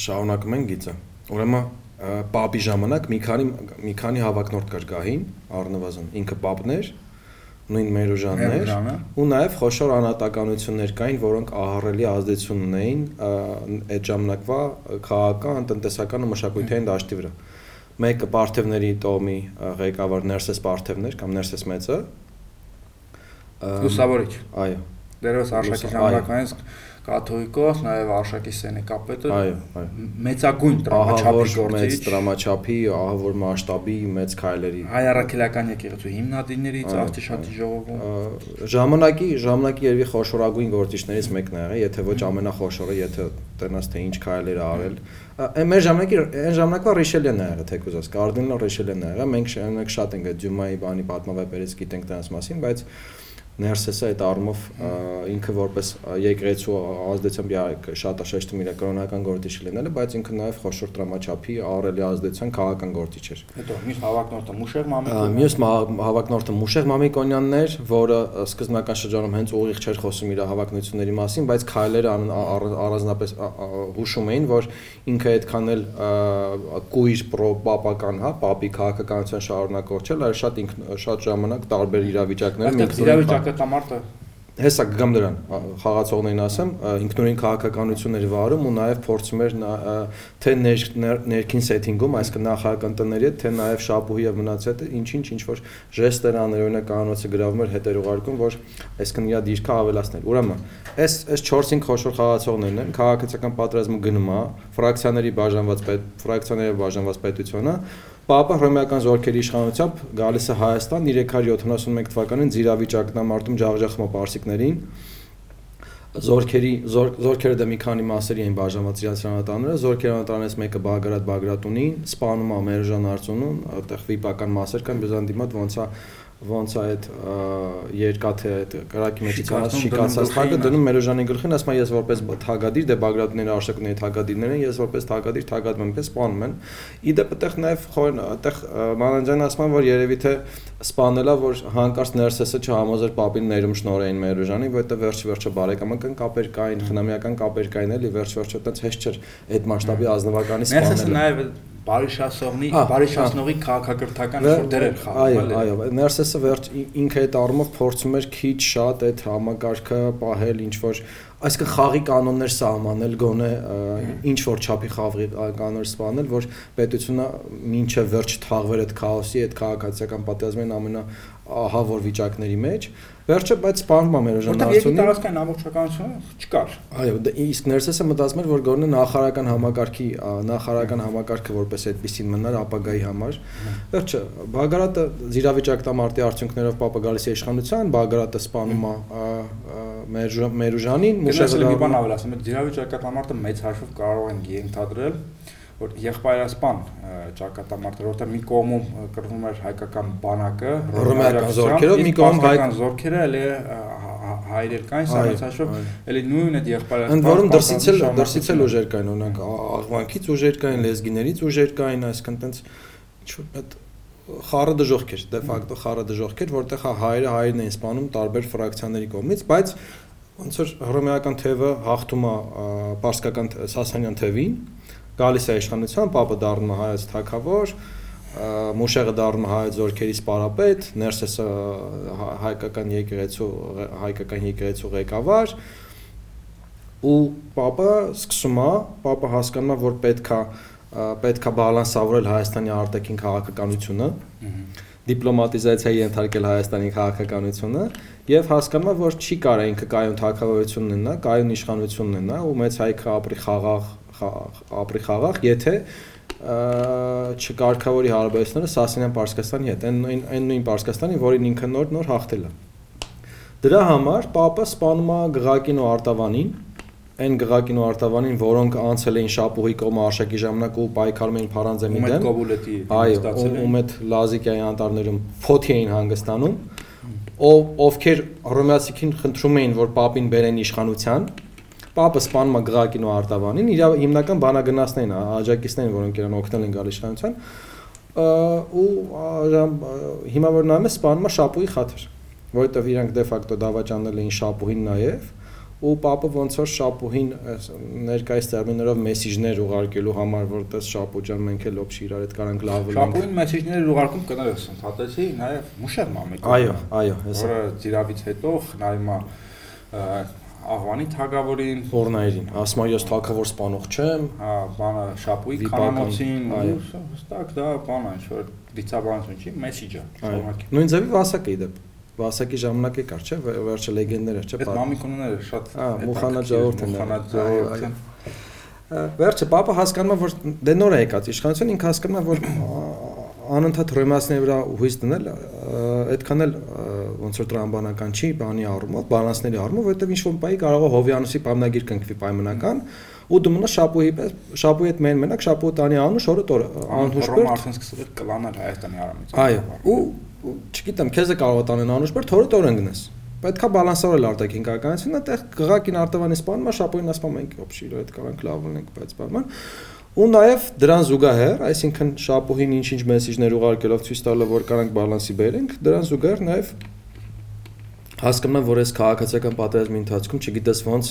շարունակում են գիծը ուրեմն պապի ժամանակ մի քանի մի քանի հավակնորդ կար գահին, առնվազն ինքը պապներ, նույն Մերոժաններ ու նաև խոշոր անհատականություններ կային, որոնք ահառելի ազդեցություն ունեին այդ ժամանակվա քաղաքական, տնտեսական ու մշակութային դաշտի վրա։ Մեկը Պարթևների տոմի ղեկավար Ներսես Պարթևներ կամ Ներսես մեծը Լուսավորիչ։ Այո։ Դերևս արշակի ժամանակվանից կաթողիկոս, նաև Արշակի Սենեկապետը այո, այո։ մեծագույն տրամաչափի գործիչ, մեծ տրամաչափի, ահավոր մասշտաբի մեծ քայլերի։ Հայ առաքելական եկեղեցու հիմնադիրներից Աղջիշատի ժողովում ժամանակի ժամանակի երևի խոշորագույն գործիչներից մեկն է եղել, եթե ոչ ամենախոշորը, եթե տնաս թե ինչ քայլեր արել։ Այն մեր ժամանակի այն ժամանակվա Ռիշելեն է եղել, թեկուզած Կարդինալ Ռիշելեն է եղել։ Մենք շատ ենք այդ Ջումայի բանի պատմավեպերից գիտենք դրանց մասին, բայց Ներսեսը այդ առումով ինքը որպես եկեղեցու ազդեցությամբ շատ շեշտում իր կրոնական գործիչ լինելը, բայց ինքը նաև խոշոր տրամաչափի առելի ազդեցության քաղաքական գործիչ էր։ Հետո մյուս հավակնորդը Մուշեղ Մամիկոնյան։ Մյուս հավակնորդը Մուշեղ Մամիկոնյանն էր, որը սկզբնական շրջանում հենց ուղիղ չէր խոսում իր հավակնությունների մասին, բայց քայլերը առանձնապես հուշում էին, որ ինքը այդքան էլ կույր պրոպապական, հա, պապի քաղաքականության շարունակող չէ, այլ շատ ինքն շատ ժամանակ տարբեր իրավիճակներում ինքնուրույն կատամարտը հեսա կգամ դրան խաղացողներին ասեմ ինքնուրույն քաղաքականություններ վարում ու նաև փորձում էր թե ներքին սեթինգում այսինքն նախարարական տների հետ թե նաև շապուհի եւ մնացյալը ինչ-ինչ ինչ որ ժեստեր աներ օրինակ կանոնացը գրավում էր հետերուղարկում որ այսինքն իր դիրքը ավելացնել ուրեմն այս այս 4-5 խոշոր խաղացողներն են քաղաքացիական պատերազմը գնում է ֆրակցիաների բաժանված պետ ֆրակցիաների բաժանված պետությունը Պապը հռոմեական զորքերի իշխանությամբ գալիս է Հայաստան 371 թվականին Զիրավիճակնամարտում ջախջախում է պարսիկներին զորքերի զոր, զորքերը դա մի քանի մասերի էին բաժանված իրաց հրանատաները զորքերի հրանատանից մեկը Բագրատ Բագրատունին սպանում է Մերժան Արծունուն այդտեղ վիպական մասեր կան բյուզանդիմատ ոնց է ոնց է այդ երկաթե այդ կրակի մեջ ցած շիկացած թագը դնում Մերոժանի գլխին, ասում է ես որպես թագադիր, դե Բագրատների արշակների թագադիրներ են, ես որպես թագադիր թագադրում եմ, պես սպանում են։ Իդեպ այդտեղ նաև խորն այդտեղ Մանանջան ասում որ երևի թե սպանելա որ հանկարծ ներսեսը չհամոզեր պապին ներում շնորհային Մերոժանի, որտեղ վերջ վերջը բարեկամական կապեր կային, խնամիական կապեր կային էլի, վերջ վերջը այդպես հեշտ չէր այդ մասշտաբի ազնվականի սպանելը։ Ներսեսը նաև բարիշասողնի, բարիշասնողի քաղաքակրթական ինչ-որ դեր էր խաղում, այո, այո, Ներսեսը վերջ ինքը այդ առումով փորձում էր քիչ շատ այդ համակարգը պահել ինչ որ այսինքն խաղի կանոններ սահմանել գոնե ինչ որ չափի խաղի կանոններ սպանել, որ պետությունը ինչը վերջ թաղվեր այդ քաոսի, այդ քաղաքացիական պատերազմին ամենա ահավոր վիճակների մեջ, Վերջը բայց սպանում է մեր ժանարությունը։ Որտեղ երկի տարածքային ամբողջականությունը չկար։ Այո, դե իսկ ներսեսը մտածում էր, որ գոնե նախարարական համակարգի նախարարական համակարգը որպես այդպեսին մնար ապագայի համար։ Վերջը Բագարատը զիրավիճակտամարտի արդյունքներով պապը գալիս է իշխանության, Բագարատը սպանում է մեր Մերուժանին, Մուշեղը մի բան ավել ասեմ, զիրավիճակտամարտը մեծ հաշվով կարող են ենթադրել որ եղբայրասպան ճակատամարտը, որտեղ մի կողմում կրվում էր հայկական բանակը, ռոմեական զորքերով, մի կողմ հայկական զորքերը, էլի հայրեր կային, սրանից հաշվով, էլի նույն այդ եղբայրասպան։ Ընդ որում դրսից էլ դրսից էլ ուժեր կային, օրինակ աղվանքից ուժեր կային, լեզգիներից ուժեր կային, այսինքն տենց ինչ-որ այդ խառը դժողք էր, դե ֆակտո խառը դժողք էր, որտեղ հա հայերը հայերն էին սպանում տարբեր ֆրակցիաների կողմից, բայց ոնց որ հռոմեական թևը հաղթում է պարսկական սասանյան թևին, գալիս է իշխանության, պապը դառնում է հայոց թագավոր, Մուշեղը դառնում է հայոց զորքերի սպարապետ, Ներսեսը հայկական եկեղեցու հայկական եկեղեցու ղեկավար ու պապը սկսում է, պապը հասկանում է, որ պետքա պետքա բալանսավորել Հայաստանի արտաքին քաղաքականությունը, դիպլոմատիզացիայի ենթարկել Հայաստանի քաղաքականությունը եւ հասկանում է, որ չի կարա ինքը կայուն թակավորություն ունենա, կայուն իշխանություն ունենա ու մեծ հայքը ապրի խաղաղ ապրի խաղաղ, եթե չկարգավորի հարաբերությունները Սասանյան Պարսկաստանի հետ, այն նույն այն նույն Պարսկաստանի, որին ինքը նոր նոր հաղթել է։ Դրա համար Պապը սպանում է Գղակին ու Արտավանին, այն Գղակին ու Արտավանին, որոնք անցել էին Շապուհի կողմը արշակի ժամանակ ու պայքարում էին Փարանձեմի դեմ։ Ում Կոբուլետի այո, ում այդ Լազիկիայի անտառներում փոթի էին հանգստանում, ով ովքեր ռոմեացիքին խնդրում էին, որ Պապին բերեն իշխանության, Պապը սպանում է Գղակին ու Արտավանին, իր հիմնական բանագնացներն են, աջակիցներն, որոնք իրան օգնել են գալ իշխանության, ու հիմա որ նայում ես սպանում է Շապուի խաթր, որովհետև իրանք դե ֆակտո դավաճանել էին Շապուհին նաև ու պապը ոնց որ շապուհին ներկայիս տերմիններով մեսիջներ ուղարկելու համար որտես շապու ջան մենք էլ օբշի իրար հետ կարանք լավ լինենք շապուհին մեսիջներ ուղարկում կներես ընդհատեցի նաև մուշեր մամիկ այո այո հեսա որը ծիրավից հետո է աղվանի թագավորին, Ֆորնայրին, ասում է ես թագավոր սպանող չեմ, հա, բանը շապուի կանոնոցին, հստակ դա բանը ինչ որ դիցաբանություն չի, մեսիջը, շարունակի։ Նույն ձևի վասակը իդեպ Վասակի ժամանակ է կար, չէ՞, վերջը լեգենդներ էր, չէ՞։ Այդ մամիկունները շատ Հա, Մուխանաջաորթն է։ Մուխանաջաորթն։ Վերջը papa հասկանում է, որ դե նոր է եկած իշխանություն, ինքը հասկանում է, որ անընդհատ ռոմասների վրա հույս դնել այդքան էլ ոնց որ տրամբանական չի բանի առումով, բալանսների առումով, որովհետև ինչ որ բայի կարող է Հովյանոսի պայմանագիր կնքվի պայմանական ու դու մնաս շապուի պես շապուի հետ մեն մենակ շապուի տանի անուշ օրը տոր անհուշ բեր արդեն սկսել էր կլանել Հայաստանի արամից այո ու չգիտեմ քեզ է կարող տանեն անուշ բեր թորը տոր ընկնես պետքա բալանսավորել արտաքին քաղաքականությունը, այդտեղ գղակին արտավանի սպանում է, շապոյին ասում ենք, օբշի, այդ կարող լավ ունենք, բայց բանման ու նաև դրան զուգահեռ, այսինքն շապուհին ինչ-ինչ մեսեջներ ուղարկելով ցույց տալով որ կարանք բալանսի բերենք, դրան զուգահեռ նաև հասկանում եմ, որ այս քաղաքացիական պատերազմի ընթացքում չգիտես ոնց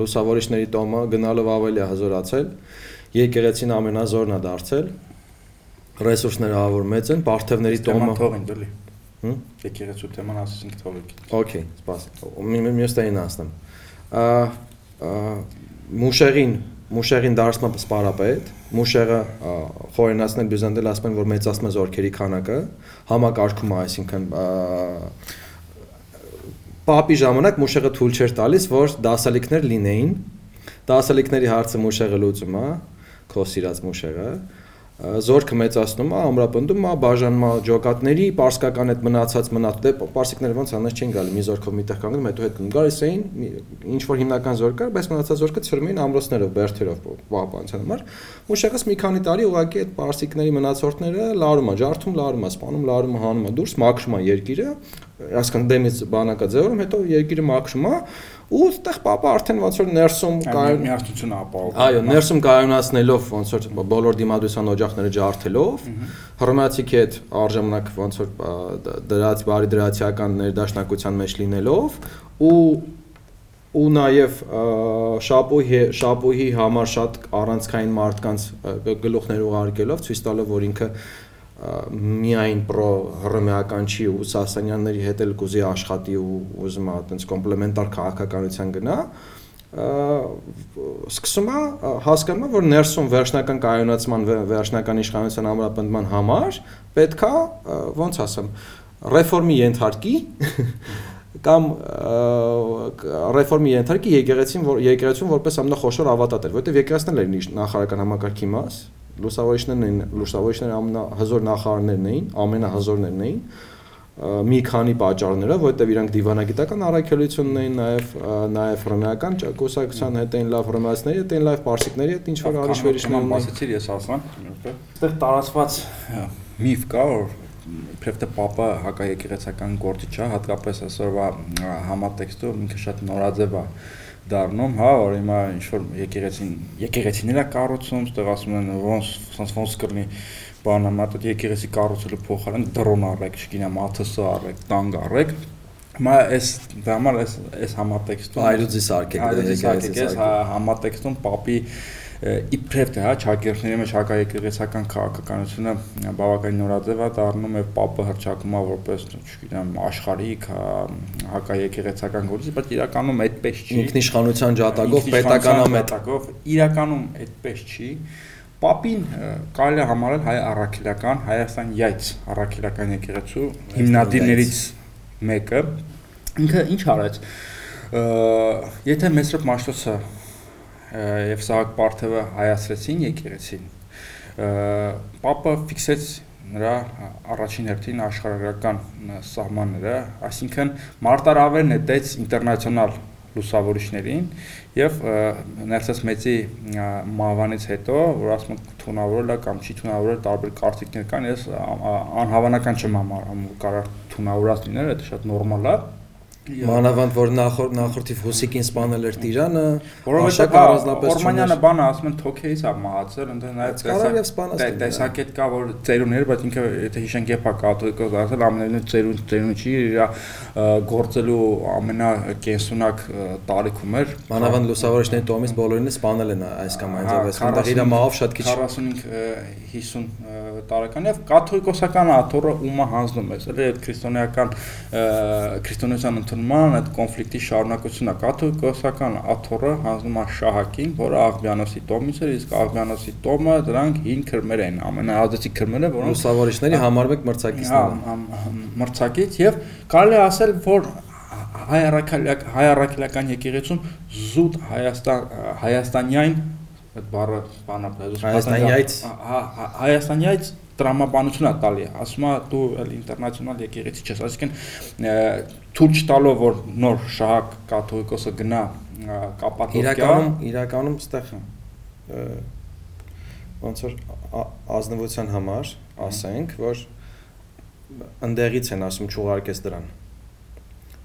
լուսավորիչների տոմը գնալով ավելի հազորացել, եկեղեցին ամենազորն է դարձել, ռեսուրսները ավոր մեծ են, բարթևների տոմը թողին դլի։ Հմ։ Եկեղեցու թեման ասեցինք թողեք։ Okay, սպաս։ Մյուս տային ասեմ։ Ա մուշերին Մուշեղին դարձնում է սպարապետ, Մուշեղը խորենացնել բյուզանդել ասում են որ մեծացնում է զորքերի քանակը, համակարգում է, այսինքն Պապի ժամանակ Մուշեղը թույլ չէր տալիս, որ դասալիկներ լինեին։ Դասալիկների հարցը Մուշեղը լուծում է, քո սիրած Մուշեղը, զորքը մեծացնում է, ամրապնդում է, բաժանում է ջոկատների, պարսկական այդ մնացած մնաց դե պարսիկները ոնց անես չեն գալի, մի զորքով միտեղ կանգնում, հետո հետ գալիս էին, ինչ որ հիմնական զորք կար, բայց մնացած զորքը ծրում էին ամրոցներով, բերթերով պահպանության համար։ Մուշեղս մի քանի տարի ուղակի այդ պարսիկների մնացորդները լարում է, ջարդում, լարում է, սպանում, լարում է, հանում է դուրս, մաքրում է երկիրը, ասկան դեմից բանակա ձևորում, հետո երկիրը մաքրում է ու այդտեղ papa արդեն ոնց որ ներսում կայուն միասնությունը ապահովում։ Այո, ներսում կայունացնելով ոնց որ բոլոր դիմադրության օջախները ջարդելով, հռոմեացիքի հետ արժանանակ ոնց որ դրած բարի դրացիական ներդաշնակության մեջ լինելով ու ու նաև շապուհի շապուհի համար շատ առանցքային մարդկանց գլուխներ ուղարկելով ցույց տալով որ ինքը միայն պրո հռոմեական չի ու Սասանյանների հետ էլ կուզի աշխատի ու ուզում է այտենց կոմպլեմենտար քաղաքականության գնա սկսում է հասկանում որ ներսում վերջնական կայունացման վերջնական իշխանության ամրապնդման համար պետքա ոնց ասեմ ռեֆորմի ենթարկի կամ ռեֆորմի ենթարկի եկեղեցին որ եկեղեցուն որպես ամենախոշոր ավատատեր, որովհետև եկեղեցն էլ էր նախարարական համակարգի մաս, լուսավորիչներն էին, լուսավորիչները ամենահզոր նախարարներն էին, ամենահզորներն էին մի քանի պատճառներով, որովհետև իրանք դիվանագիտական առաքելությունն էին, նաև նաև հռոմեական կուսակցության հետ էին լավ հռոմեացիների հետ էին լավ պարսիկների հետ ինչ որ արիշվերիչներ մասեցիր ես ասան, այդտեղ տարածված միֆ կա, որ թե Պապը հակաեկեղեցական գործիչ է, հատկապես այսօրվա համատեքստում ինքը շատ նորաձև է դառնում, հա, որ հիմա ինչ որ եկեղեցին եկեղեցիներ է կառուցում, այդտեղ ասում են ոնց ոնց ոնց կրնի բանը մատ եկեղեցի կառուցելու փոխարեն դրոն առեք, չգիտեմ, ԱԹՍ առեք, տանգ առեք, Մա այս դամալ այս այս համատեքստում այրուձի սարքեք, այրուձի սարքեք, այս համատեքստում պապի իբրև թե հա ճակերտների մեջ հակաեկեղեցական քաղաքականությունը բավականին նորաձև է դառնում եւ պապը հրճակում է որպես, չգիտեմ, աշխարհիկ հակաեկեղեցական գործի, բայց իրականում այդպես չի։ Ինքնիշխանության ջատագով պետականամետակով իրականում այդպես չի Պապին կարելի է համարել հայ առաքելական Հայաստան յայց առաքելական եկեղեցու հիմնադիրներից մեկը ինքը ինչ արեց եթե Մեսրոպ Մաշտոցը եւ Սահակ Պարթևը հայացրեցին եկեղեցին։ Պապը ֆիքսեց նրա առաջին հերթին աշխարհագրական սահմանները, այսինքն մարտարավեր նետեց ինտերնացիոնալ լուսավորիչներին եւ ներսես մեծի մահվանից հետո որ ասում են թունավորել է կամ չի թունավորել տարբեր կարծիքներ կան ես անհավանական չեմ համարում կարող թունավորած լինել դա շատ նորմալ է Մանավանդ որ նախորդ նախորդի Հուսիկին սպանել էր Տիրանը, որովհետեւ առանձնապես Օրմանյանը բանը ասում են Թոքեից է մահացել, ընդ նաև տեսակետ կա որ ծերուներ, բայց ինքը եթե հիշենք եփա կաթողիկոս ասել ամենայն ծերուն ծերուն չի, իր գործելու ամենակենսունակ տարիքում էր։ Մանավանդ լուսավորիչների տոմից բոլորին սպանել են այս կամ այն ձևով, այնտեղ իր մահով շատ քիչ 45-50 տարեկան եւ կաթողիկոսական աթոռը ումա հանձնում է, էլի այդ քրիստոնեական քրիստոնեության ընդունման այդ կոնֆլիկտի շարունակությունն է կաթողիկոսական աթոռը հանձնում է շահակին, որը Աղբյանոսի տոմից էր, իսկ Աղբյանոսի տոմը դրանք 5 քրմեր են, ամենաազդեցիկ քրմերը, որոնք լուսավորիչների համարվեք մրցակիցներն են։ Մրցակից եւ կարելի է ասել, որ հայ առաքելական հայ առաքելական եկեղեցում զուտ Հայաստան հայաստանյան այդ բառը բանապետություն Հայաստանյայց հա Հայաստանյայց տրամաբանություն է տալի ասում է դու էլ ինտերնացիոնալ եկեղեցի չես այսինքն թույլ չտալով որ նոր շահակ կաթողիկոսը գնա կապատովկա իրականում իրականում ստեղ ոնց որ ազնվության համար ասենք որ ընդեղից են ասում չուղարկես դրան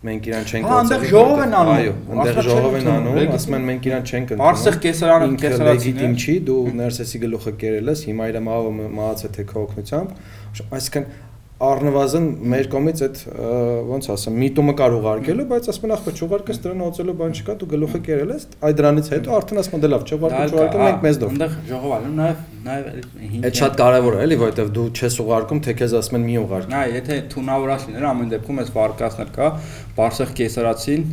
մենք իրան չենք գործել։ Այնտեղ ժողով են անում։ Այո, այնտեղ ժողով են անում, ասում են մենք իրան չենք ընդունում։ Արսեղ կեսարանը կեսարացին լեգիտիմ չի, դու ներսեսի գլուխը կերել ես, հիմա իր մահը մահացել թե քո օգնությամբ։ Այսինքն առնվազն մեր կողմից այդ ոնց ասեմ միտումը կար ուղարկելու, բայց ասում են ախպեր չուղարկես դրան օծելու բան չկա, դու գլուխը կերել ես, այդ դրանից հետո արդեն ասում դե լավ, չուղարկում, չուղարկում մենք մեզ դով։ Այնտեղ ժողովալու նաև նաև Այդ շատ կարևոր է, էլի, որովհետև դու չես ուղարկում, թե քեզ ասում են մի ուղարկ։ Նա եթե թունավորած լիներ ամեն դեպքում այս վարկածներ կա, Բարսեղ կեսարացին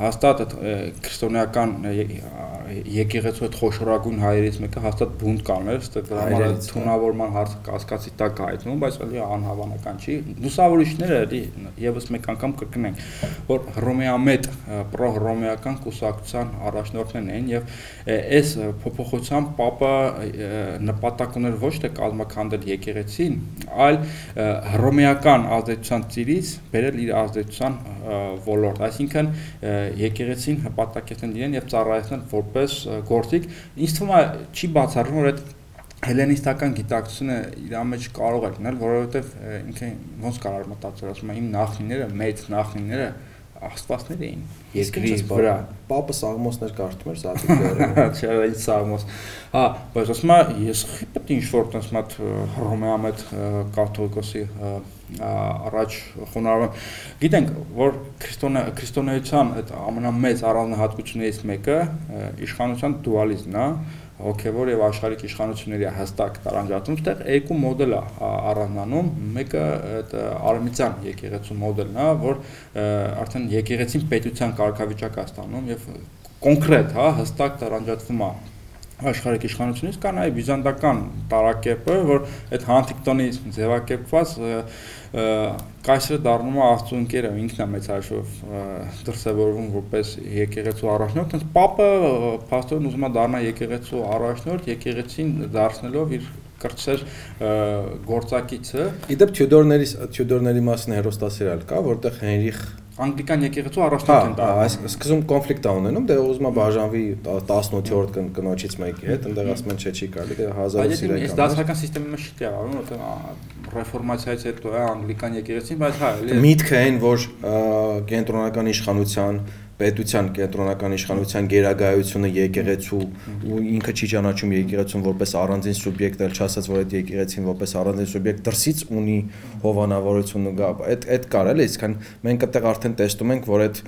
հաստատ քրիստոնեական եկեղեցու այդ խոշորագույն հայերից մեկը հաստատ բունտ կաներ, ստե դրա համար թունավորման հարցը կասկածի տակ հայտնում, բայց էլի անհավանական չի։ Լուսավորիչները էլի եւս մեկ անգամ կրկնենք, որ հռոմեամետ պրո-հռոմեական կուսակցության առաջնորդներն էին եւ այս փոփոխությամբ Պապը նպատակ ուներ ոչ թե կազմակերպել եկեղեցին, այլ հռոմեական ազդեցության ծիրից բերել իր ազդեցության ոլորտ, այսինքն եկեղեցին հպատակեցնել իրեն եւ ծառայեցնել որպես որպես գործիք, ինձ թվում է չի բացառվում, որ այդ հելենիստական գիտակցությունը իր մեջ կարող է լինել, որովհետև ինքը ոնց կարող մտածել, ասում եմ, իմ նախնիները, մեծ նախնիները աստվածներ էին երկրի վրա։ Պապը սաղմոսներ կարդում էր սատիկները։ Չէ, ինչ սաղմոս։ Հա, բայց ասում եմ, ես պետք է ինչ որ տես մատ հռոմեամետ կաթողիկոսի առաջ խոնարհվում։ Գիտենք, որ քրիստոնե քրիստոնեության այդ ամենամեծ առանձնահատկություններից մեկը իշխանության դուալիզմն է, հոգևոր եւ աշխարհիկ իշխանությունների հստակ տարանջատում, այդտեղ երկու մոդել է առանձնանում, մեկը այդ արմիցյան եկեղեցու մոդելն է, որ արդեն եկեղեցին պետության կարգավիճակ է ստանում եւ կոնկրետ, հա, հստակ տարանջատվում է աշխարհիկ իշխանությունից կա նաև բյուզանդական տարակեպը, որ այդ հանտիկտոնիզմ ձևակերպված կայսրը դառնում է Աստծո ընկերը, ինքն է մեծ հաշվով դրսևորվում որպես եկեղեցու առաջնորդ, հենց Պապը փաստորեն ուզում է դառնա եկեղեցու առաջնորդ, եկեղեցին դարձնելով իր կրծեր գործակիցը։ Իդեպ Թյուդորների Թյուդորների մասին հերոստասերիալ կա, որտեղ Հենրիխ անգլիկան եկեղեցու առաջնորդ են տալու։ Այս սկզբում կոնֆլիկտ է ունենում, դե ուզում է բաժանվի 18-րդ կնոջից մեկի հետ, այնտեղ ասում են չէ չի կարելի, դե 1000 սիրական։ Այս դասական համակարգի մեջ չի եղավ, որովհետև ռեֆորմացիայից հետո է անգլիկան եկեղեցին, բայց հա, էլի միտքը այն, որ կենտրոնական իշխանության պետության կենտրոնական իշխանության գերագայությունը եկեղեցու ու ինքը չի ճանաչում եկեղեցուն որպես առանձին սուբյեկտ, էլ չասած որ այդ եկեղեցին որպես առանձին սուբյեկտ դրսից ունի հովանավորություն ու այդ այդ կար էլի, իսկան մենք այդտեղ արդեն տեսնում ենք, որ այդ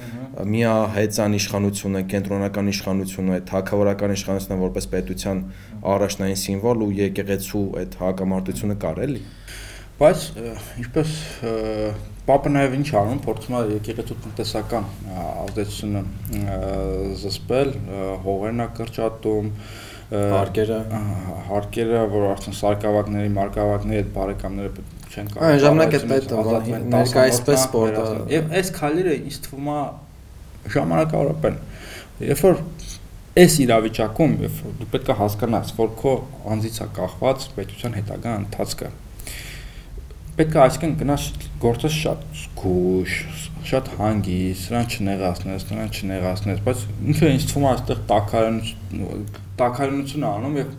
միահեծան իշխանությունը, կենտրոնական իշխանությունը, այդ հակավորական իշխանությունը որպես պետության առաջնային սիմվոլ ու եկեղեցու այդ հակամարտությունը կար էլի բայց ինչպես Պապը նաև ինչ անում, փորձում է եկեղեցու տնտեսական ազդեցությունը զսպել, հողերն է կրճատում, հարկերը հարկերը, որ արդեն սարկավակների, մարկավակների այդ բարեկամները չեն կարող։ Այն ժամանակ այդ այդ ներկայացպես սպորտը։ Եվ այս քայլերը ինձ թվում է ժամանակավորապես Երբ որ այս իրավիճակում, երբ դու պետք է հասկանաս, որ քո անձից է կախված պետության հետագա ընթացքը, պետք է այսինքն գնաս գործը շատ զգուշ, շատ հանգիստ, սրան չնեղացնես, նրան չնեղացնես, բայց ինքը ինձ թվում է այստեղ տակարություն տակարություն անում եւ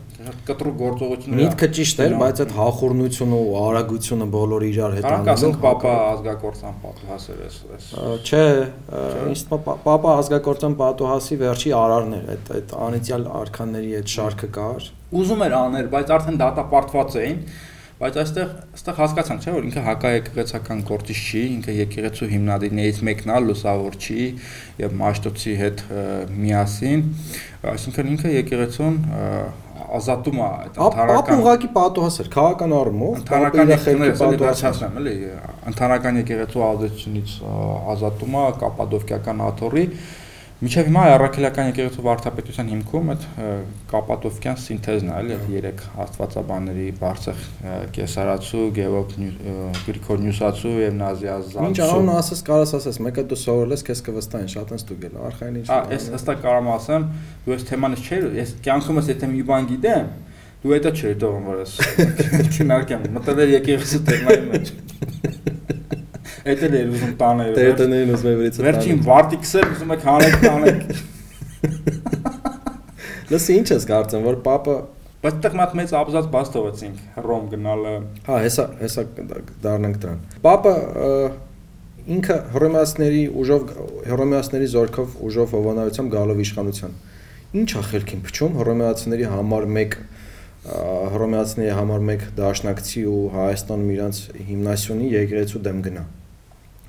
կտրուկ գործողություններ։ Միտքը ճիշտ էր, բայց այդ հախորնությունը ու արագությունը բոլորը իրար հետ անելով։ Ասենք պապա ազգակործան պատուհասեր էս էս։ Չէ, ինձ պապա ազգակործան պատուհասի վերջի արարն էր, այդ այդ անիցիալ արքանների այդ շարքը կար։ Ուզում էր աներ, բայց արդեն դատապարտված էին բայց այստեղ այստեղ հասկացանք, չէ՞, որ ինքը հակաեկեղեցական գործիչ չի, ինքը եկեղեցու հիմնադիրներից մեկն է, լուսավոր չի եւ Մաշտոցի հետ միասին, այսինքն ինքը եկեղեցուն ազատում է այդ ընդհանրական Ապա ուղակի պատուհաս էր քաղաքական առումով ընդհանրական եկեղեցու պատուհասացնեմ էլի ընդհանրական եկեղեցու ազդեցությունից ազատում է կապադովկիական աթոռի Միջև հիմա առաքելական եկեղեցու վարդապետության հիմքում այդ կապատովկյան սինթեզն է, էլի, այդ երեք աստվածաբանների Բարսեղ Կեսարացու, Գևոկ Գրիգոր Նյուսացու եւ Նազիազացու։ Ինչ անուն ասես, կարաս ասես, մեկը դու սովորել ես, քեզ կվստահեն, շատ են ստուգել, արխային ինչ։ ես հստակ կարամ ասեմ, դու այս թեմանից չէր, ես կյանքումս եթե մի բան գիտեմ, դու դա չէր դողում, որ ես քննարկեմ, մտել եկեղեցու թեմայի մեջ։ Էդ էլ էր ուզում տանել։ Դե տնային ուզում է վրիցը տանել։ Վերջին վարտիքսը ուզում եք հանեք տանեք։ Լսի ինչ ես կարծում, որ papa Բայց այդտեղ մատ մեծ աբզաց բաց թողեցինք Ռոմ գնալը։ Հա, հեսա հեսա դառնանք դրան։ Պապը ինքը հռոմեացիների ուժով հռոմեացիների զորքով ուժով հովանավորությամբ գալով իշխանության։ Ինչ է խելքին փչում հռոմեացիների համար 1 հռոմեացիների համար 1 դաշնակցի ու Հայաստանում իրանց հիմնասիոնի եկեղեցու դեմ գնա։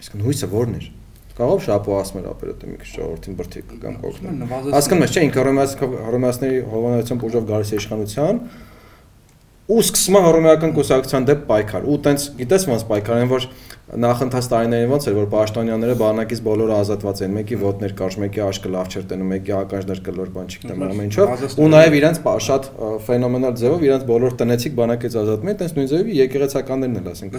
Իսկ հույսը ո՞րն էր։ Կարող շապո ասում էր ապերոտը մի քիչ ժողովրդին բրթիկ կամ կողմն։ Հասկանում ես, չէ, ինքը հռոմեացիների հովանոցյան ուժով գալիս է իշխանության ու սկսում է հռոմեական կուսակցության դեպ պայքար։ Ու տենց գիտես ոնց պայքար են, որ նախընթաց տարիներին ոնց էր որ պաշտոնյաները բանակից բոլորը ազատված են մեկի ոտներ կարճ մեկի աշկը լավ չէր տենում մեկի ականջներ կլոր բան չգիտեմ ամեն ինչով ու նաև իրենց շատ ֆենոմենալ ձևով իրենց բոլոր տնեցիկ բանակից ազատում են տենց նույն ձևով եկեղեցականներն էլ ասենք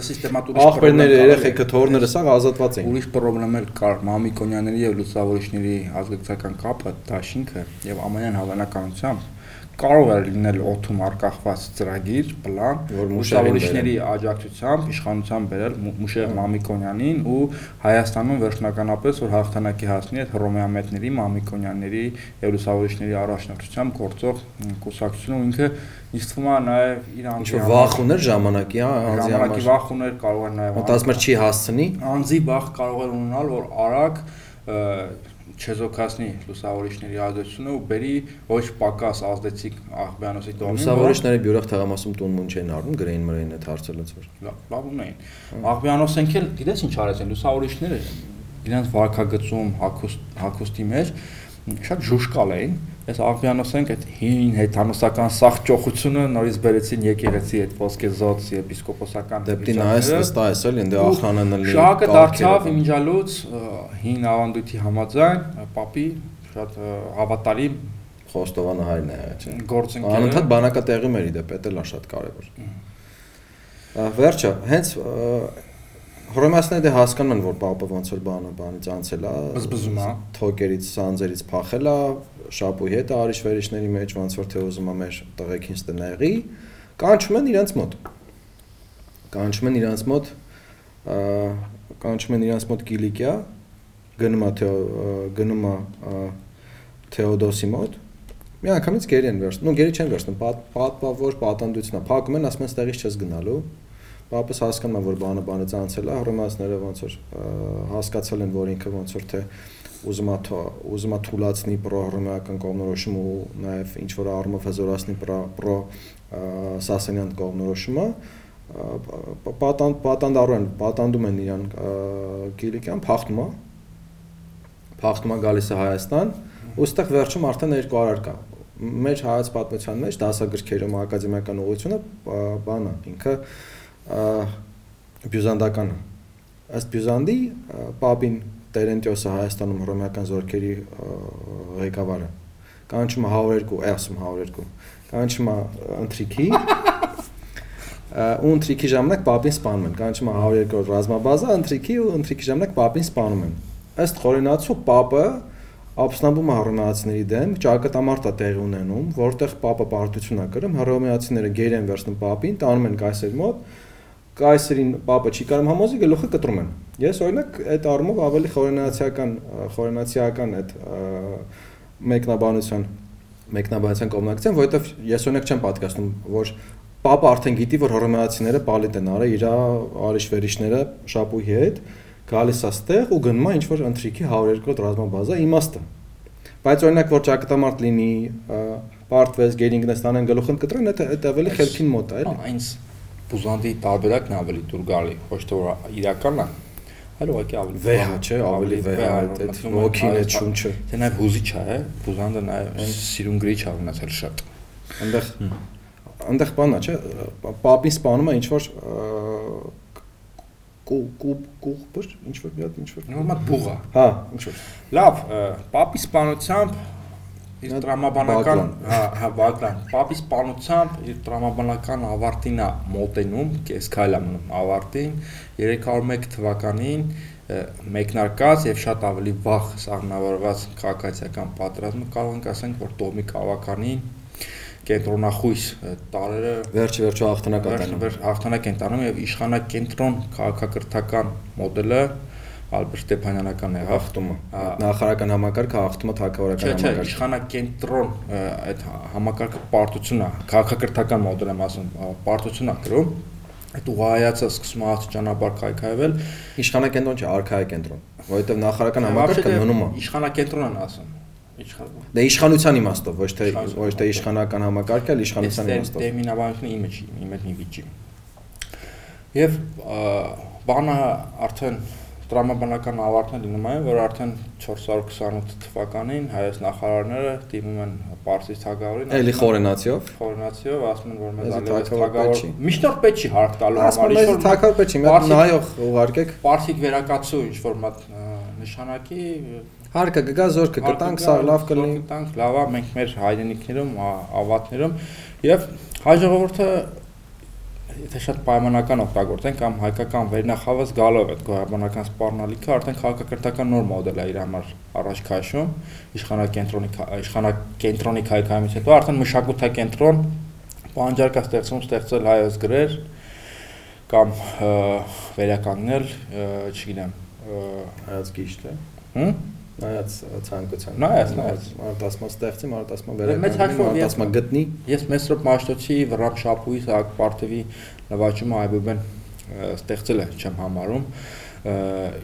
ախպերները երեխեքը թորները սա ազատված են ուրիշ խնդրեմ էլ կար մամիկոնյանների եւ լուսավորիչների ազգակցական կապը դաշինքը եւ ամենայն հավանականությամբ կարող է լինել օթում արկախված ծրագիր, պլան, որ մուշավորիչների աջակցությամբ իշխանության բերել Մուշեղ Մամիկոնյանին ու Հայաստանում վերջնականապես որ հաղթանակի հասնի այդ հռոմեամետների, Մամիկոնյանների եւ լուսավորիչների առաջնորդությամբ գործող կուսակցությունը ինքը ինձ թվում է նաեւ իր անձի վախ ուներ ժամանակի, հա, անձի համար։ Ժամանակի վախ ուներ կարող է նաեւ։ Մտածում էր չի հասցնի։ Անձի վախ կարող է ունենալ, որ արագ չեզոքացնի լուսավորիչների ազդեցությունը ու բերի ոչ պակաս ազդեցիկ աղբյանոսի տոնին։ Լուսավորիչների բյուրեղ թղամասում տուն մուն չեն առնում, գրեին մրեին այդ հարցը ոնց որ։ Լավ ունեին։ Աղբյանոսենք էլ գիտես ինչ արեցին լուսավորիչները իրենց վարկագծում հակոստի մեջ շատ ժուշկալ էին այս Աղբյանոսենք այդ հին հեթանոսական սախ ճոխությունը նորից բերեցին եկեղեցի այդ ոսկեզոծ եպիսկոպոսական դեպի նայես վստահ ես էլ ինձ ախրանանն լի շահը դարձավ իմիջալուց հին ավանդույթի համաձայն պապի շատ հավատարիմ Խոստովանը հայրն է, չէ։ Գործընկերը։ Անընդհատ բանակատեղի մեր իդեպ է դա շատ կարևոր։ Վերջը, հենց Հռոմեացիները դե հասկանում են, որ Պապը ոնց որ բանը բանից անցել է, բզբզում է, թոկերից, սանձերից փախել է, շապուի հետ արիշ վերիշների մեջ ոնց որ թե ուզում է մեր տղեկին ստնեղի, կանչում են իրենց մոտ։ Կանչում են իրենց մոտ, կանչում են իրենց մոտ Կիլիկիա, գնում է թե գնում է Թեոդոսի մոտ։ Մի անգամից գերի են վերցնում, նո գերի չեն վերցնում, պատպավոր պատանդությունա, փակում են, ասում են, ստեղից չես գնալու Պապս հասկանում է, որ բանը բանը ցանցել է, հռոմեացիները ոնց որ հասկացել են, որ ինքը ոնց որ թե ուզում է ուզում է թուլացնի պրոհռոմեական կողմնորոշումը ու նաև ինչ որ առումով հզորացնի պրո սասանյան կողմնորոշումը պատանդ պատանդարու են պատանդում են իրան Կիլիկյան փախնում է փախնում է գալիս է Հայաստան ու ստեղ վերջում արդեն երկու արար կա մեր հայաց պատմության մեջ դասագրքերում ակադեմիական ուղղությունը բանը ինքը բյուզանդականը ըստ բյուզանդի Պապին Տերենտիոսը Հայաստանում հռոմեական զորքերի ղեկավարը կանչում է 102, ասում 102 կանչում է ընտրիքի ու ընտրիքի ժամանակ Պապին սպանում են կանչում է 102 ռազմաբազա ընտրիքի ու ընտրիքի ժամանակ Պապին սպանում են ըստ խորենացու Պապը ապստամբում հռոմեացիների դեմ ճակատամարտ է տեղի ունենում, որտեղ Պապը պարտություն է կրում, հռոմեացիները գեր են վերցնում Պապին, տանում են կայսեր մոտ, կայսերին պապը չի կարող համոզի գլուխը կտրում են։ Ես օրինակ այդ առումով ավելի խորենացիական խորենացիական այդ մեկնաբանության մեկնաբանության կողմնակից եմ, որովհետև ես օրինակ չեմ պատկասնում, որ պապը արդեն գիտի, որ հռոմեացիները պալիտ են արել իր արիշվերիշները շապուհի հետ, գալիս է ստեղ ու գնում է ինչ որ ընտրիքի 102 ռազմաբազա իմաստը։ Բայց օրինակ որ ճակատամարտ լինի, պարտվես գերինգնստանեն գլուխն կտրեն, դա ավելի խելքին մոտ է, էլի։ Այնց բուզանդի տարբերակն ավելի դուր գալի, ոչ թե որ իրականն է, այլ ուղղակի ավելի վեհ չէ, ավելի վեհ է այդ ոգին է ճունչը։ Թե նաև հուզիչ է, բուզանդը նաև սիրուն գրիչ է ունեցել շատ։ Այնտեղ այնտեղ բանա, չէ, պապին սպանում է ինչ որ կու կու կուղբր ինչ որ մի հատ ինչ որ նորմալ բուղա հա ինչ որ լավ պապի սպանությամբ իր տրամաբանական հա հա Բակրան պապի սպանությամբ իր տրամաբանական ավարտին է մոտենում կես քայլ է մնում ավարտին 301 թվականին մեկնարկած եւ շատ ավելի վաղ սաղնավորված քաղաքացիական պատերազմը կարող ենք ասենք որ Տոմի Կավականին կենտրոնախույս տարերը վերջ վերջո հաղթանակական հաղթանակ են տանում եւ իշխանակենտրոն քաղաքակրթական մոդելը Ալբերտ Ստեփանյանական է հաղթումը։ Նախարարական համակարգը հաղթումը թակավորական համակարգ։ Չէ, իշխանակենտրոն այդ համակարգը պարտությունն է, քաղաքակրթական մոդել եմ ասում, պարտությունն է գրում։ Այդ ուղղայացը սկսում է աստիճանաբար քայքայվել։ Իշխանակենտրոն չէ, արքայակենտրոն, որովհետև նախարարական համակարգը մնում է։ Իշխանակենտրոնն են ասում։ Դե իշխանության իմաստով, ոչ թե ոչ թե իշխանական համակարգը, այլ իշխանության իմաստով։ Տերմինաբանությունը իմը չի, իմը մի վիճի։ Եվ բանը արդեն տրամաբանական ավարտն լինում է, որ արդեն 428 թվականին հայոց նախարարները դիմում են Պարսից թագավորին։ Էլի խորենացիով։ Խորենացիով ասում են, որ մեզ ալևս թագավոր։ Միշտ որ պետք չի հարկ տալու համար, ինչ որ թագավոր պետք չի, մենք նայող ուղարկեք։ Պարսիկ վերակացու ինչ որ մատ նշանակի Հարկը կգա զորքը կտանք, սա լավ կլինի։ Կտանք, լավա, մենք մեր հայրենիքներում, ավատներում եւ հայ ժողովուրդը եթե շատ պայմանական օգտագործեն կամ հայկական վերնախավաս գալով այդ գոյաբանական սպառնալիքը արդեն քաղաքակրթական նոր մոդել է իր համար առաջ քաշում իշխանակենտրոնի իշխանակենտրոնի քայքայումից հետո արդեն մշակութակենտրոն պահանջարկա ստեղծում ստեղծել հայոց գրեր կամ վերականգնել, չգիտեմ, հայոց գիշտ է։ Հմ նայած ցանկության։ Նայած, նայած։ Արտասման ստեղծի, արտասման վերականգնի, արտասման գտնի։ Ես Մեսրոպ Մաշտոցի Վռամ Շապուի Սահակ Պարթևի նվաճումը այբուբեն ստեղծել է, չեմ համարում։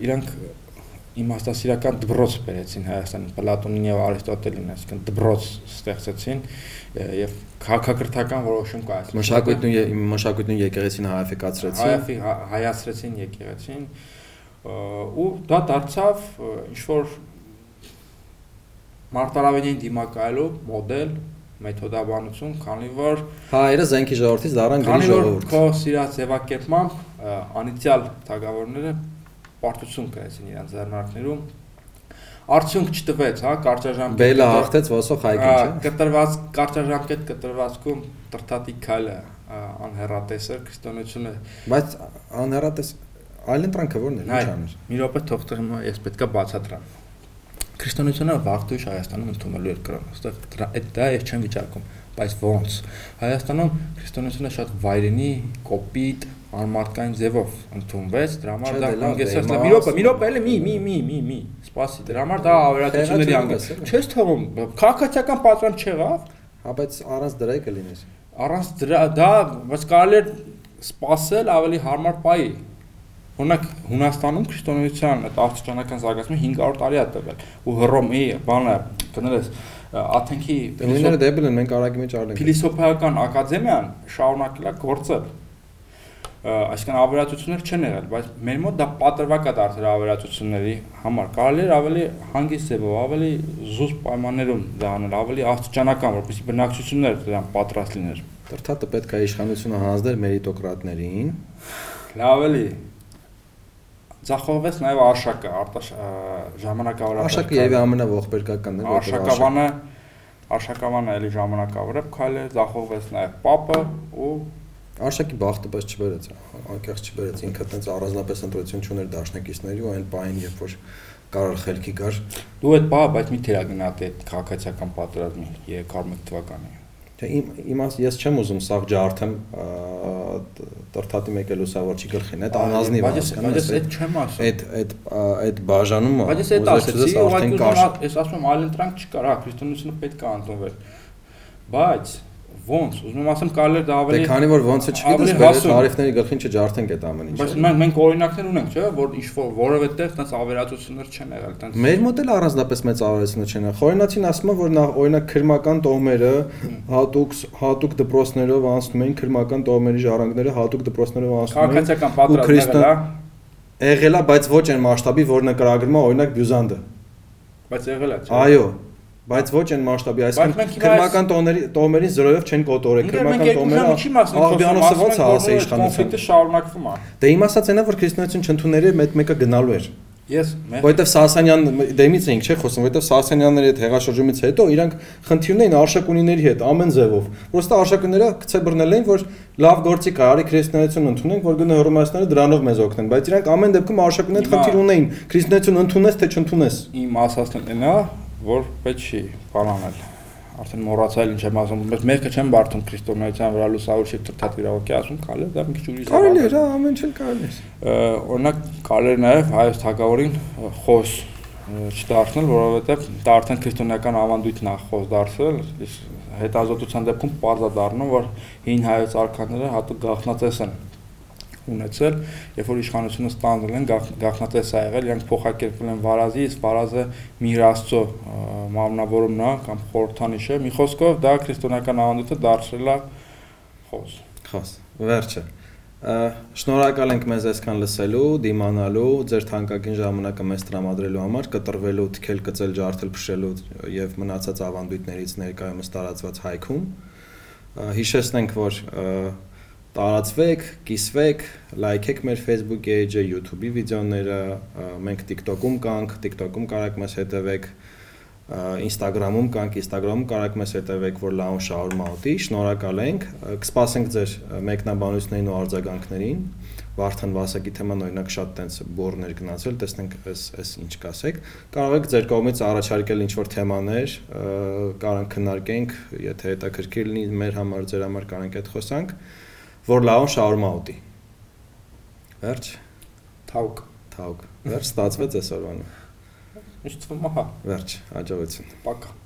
Իրանք իմաստասիրական դբրոց բերեցին Հայաստան Պլատոնին եւ Արիստոտելին, այսինքն դբրոց ստեղծեցին եւ քաղաքակրթական որոշում կայացրեցին։ Մշակույթն ու մշակույթն ու եկեղեցին հայաֆիկացրեցին։ Հայաֆի հայացրեցին եկեղեցին ու դա դարձավ ինչ որ մարտարավենին դիմակայելու մոդել մեթոդաբանություն, քանի որ հայերը զենքի ժողովրդից դառան գրի ժողովուրդ։ Քո սիրած ձևակերպմամբ անիցիալ թագավորները պարտություն կրեցին իրանց ձեռնարկներում արդյունք չտվեց, հա, կարճաժամկետ։ Բելը հաղթեց ոսող հայկին, չէ։ Կտրված կարճաժամկետ կտրվածքում տրտատի քայլը անհերատես էր քրիստոնեությունը։ Բայց անհերատես այլընտրանքը ո՞րն էր, ինչ աներ։ Մի րոպե թող ես պետքա բացատրեմ քրիստոնեությունը վաղդույժ Հայաստանում ընդունելու էր կրոն, այստեղ դա դա ես չեմ վիճարկում, բայց ո՞նց։ Հայաստանում քրիստոնեությունը շատ վայրենի, կոպիտ, անմարդկային ձևով ընդունվեց, դրա համար դա հանգեցրեց մի րոպե, մի րոպե, էլի մի մի մի մի մի։ Սպասի, դրա համար դա ավերածությունների անգամ։ Չես թողում, քաղաքացիական պատրաստ չեղավ, հա բայց առանց դրա կլինես։ Առանց դրա դա, բայց կարելի էր սпасել ավելի հարմար պայի, Օրինակ Հունաստանում քրիստոնեության այդ աստիճանական զարգացումը 500 տարի է տևել ու Հռոմի բանը կներես Աթենքի Նույնները դեպել են մենք արագի մեջ արնենք։ Փիլիսոփայական ակադեմիան շարունակել է գործել այսինքն ավերածություններ չեն եղել, բայց մեր մոտ դա պատրվակ է դարձել ավերածությունների համար։ Կարելի էր ավելի հանգիստ ձևով, ավելի զուսպ պայմաններում դա անել, ավելի աստիճանական, որպեսզի բնակչությունները դրան պատրաստ լիներ։ Տրթատը պետք է իշխանությունը հանձներ մերիտոկրատներին։ Լավ էլի։ Ձախողվեց նաև Արշակը, ժամանակավորապես։ Արշակը եւ ամենաողբերգականն է։ Արշակավանը Արշակավանը էլի ժամանակավորը քայլը, ձախողվեց նաև Պապը ու Արշակի բախտը բայց չբերեց, անկեղծ չբերեց, ինքը տենց առանձնապես ընտրություն չուներ դաշնակիցների ու այն պահին, երբ որ կարար խելքի գար։ Դու այդ բա, բայց մի թերագնահատ այդ քաղաքացիական պատերազմի 301 թվականի։ Թե իմ իմաց ես չեմ ուզում սաղ ջարդեմ տրթատի մեկ լուսավորչի գլխին, այդ անազնիվ է։ Բայց ես այդ չեմ ասում։ Այդ այդ այդ բաժանումը Բայց ես այդ ասեցի, արդեն կար։ Ես ասում եմ այլ ընտրանք չկար, հա, քրիստոնեությունը պետք է ընդունվեր։ Բայց Ոնց, ուզում եմ ասեմ կարելի է դա ավելի Դե քանի որ ոնցը չգիտես, բայց տարիֆների գլխին չջարդենք այդ ամեն ինչը։ Բայց մենք մենք օրինակներ ունենք, չէ՞, որ ինչ որ որևէ տեղ տես ավերածություններ չեն եղել, տես Մեր մոտ էլ առանձնապես մեծ ավերածություններ չեն եղել։ Խորենացին ասում է, որ նա օրինակ քրմական տոհմերը հատուկ հատուկ դպրոցներով անցնում են, քրմական տոհմերի ժառանգները հատուկ դպրոցներով անցնում են։ Քաղաքացիական պատրաստներ, հա։ Եղել է, բայց ոչ այն մասշտաբի, որ նկարագրում է օրինակ Բյուզանդը։ Բայց եղել է, չէ՞։ Այո, բայց ոչ այն մասշտաբի, այսինքն քրմական տոների տոմերին զրոյով չեն կոտորել, քրմական տոմերը աղբյանոսը ոնց է ասել իշխանությունը։ Կոնֆլիկտը շարունակվում է։ Դե իմ ասած այնա որ քրիստոնեություն չընդուների մեկ մեկը գնալու էր։ Ես Որովհետև Սասանյան դեմից էինք չէ խոսում, որովհետև Սասանյանների հետ հեղաշրջումից հետո իրանք խնդիրն էին արշակունիների հետ ամեն ձևով։ Պրոստը արշակունները գցե բռնել էին, որ լավ գործի կա, արի քրիստոնեություն ընդունենք, որ գնա հռոմեացիները դրանով մեզ օգնեն, բայց իրանք ամեն դեպքում արշակունները խնդիր ունեին, քրիստոնեություն ընդունես թե չընդունես։ Իմ ասածն է նա, որ պետք չի բանանել արդեն մոռացալ ինչ եմ ասում, բայց մերկը չեմ բարթում քրիստոնեության վրա լուսավորչի տրտատ վիրավորքի ասում, կարելի է դա մի քիչ ուրիշ կարելի է, հա, ամեն ինչ կարելի է։ Օրինակ կարելի է նաև հայոց թագավորին խոս չդարձնել, որովհետև դա արդեն քրիստոնեական ավանդույթն է խոս դարձել, հետազոտության դեպքում բարձա դառնում, որ հին հայոց արքաները հատուկ գաղտնացես են ունեցել, երբ որ իշխանությունը ստանձնել են գաղտնատես ա եղել, իրանք փոխակերպվել են վարազի, իսկ վարազը Միրաստո մարմնավորումն է կամ խորհրդանիշ է։ Մի խոսքով դա քրիստոնեական ավանդույթը դարձրել է խոս։ Խոս։ Վերջը։ Շնորհակալ ենք մեզ այսքան լսելու, դիմանալու, ձեր թանկագին ժամանակը մեզ տրամադրելու համար, կտրվելու, թքել, կծել, ջարդել, փշելու եւ մնացած ավանդույթներից ներկայումս տարածված հայքում։ Հիշեցնենք, որ տարածվեք, կիսվեք, լայքեք մեր Facebook page-ը, YouTube-ի վիդեոները, մենք TikTok-ում կանք, TikTok-ում կարաք մեզ հետևեք, Instagram-ում կանք, Instagram-ում կարաք մեզ հետևեք, որ լաուն շարժումա ուտի, շնորհակալ ենք, կսպասենք ձեր մեկնաբանություններին ու արձագանքներին։ Վարդան Վասակի թեման օրինակ շատ տենց բորներ գնացել, տեսնենք էս էս ինչ կասեք։ Կարող եք ձեր կողմից առաջարկել ինչ-որ թեմաներ, կարող քննարկենք, եթե հետաքրքիր լինի մեր համար, ձեր համար կարող ենք այդ խոսանք որ լավն շարումա ուտի։ Վերջ։ Թաուկ։ Թաուկ։ Վերջ ստացվեց այսօրվանը։ Ինչ թվում է, հա։ Վերջ, հաջողություն։ Պակա։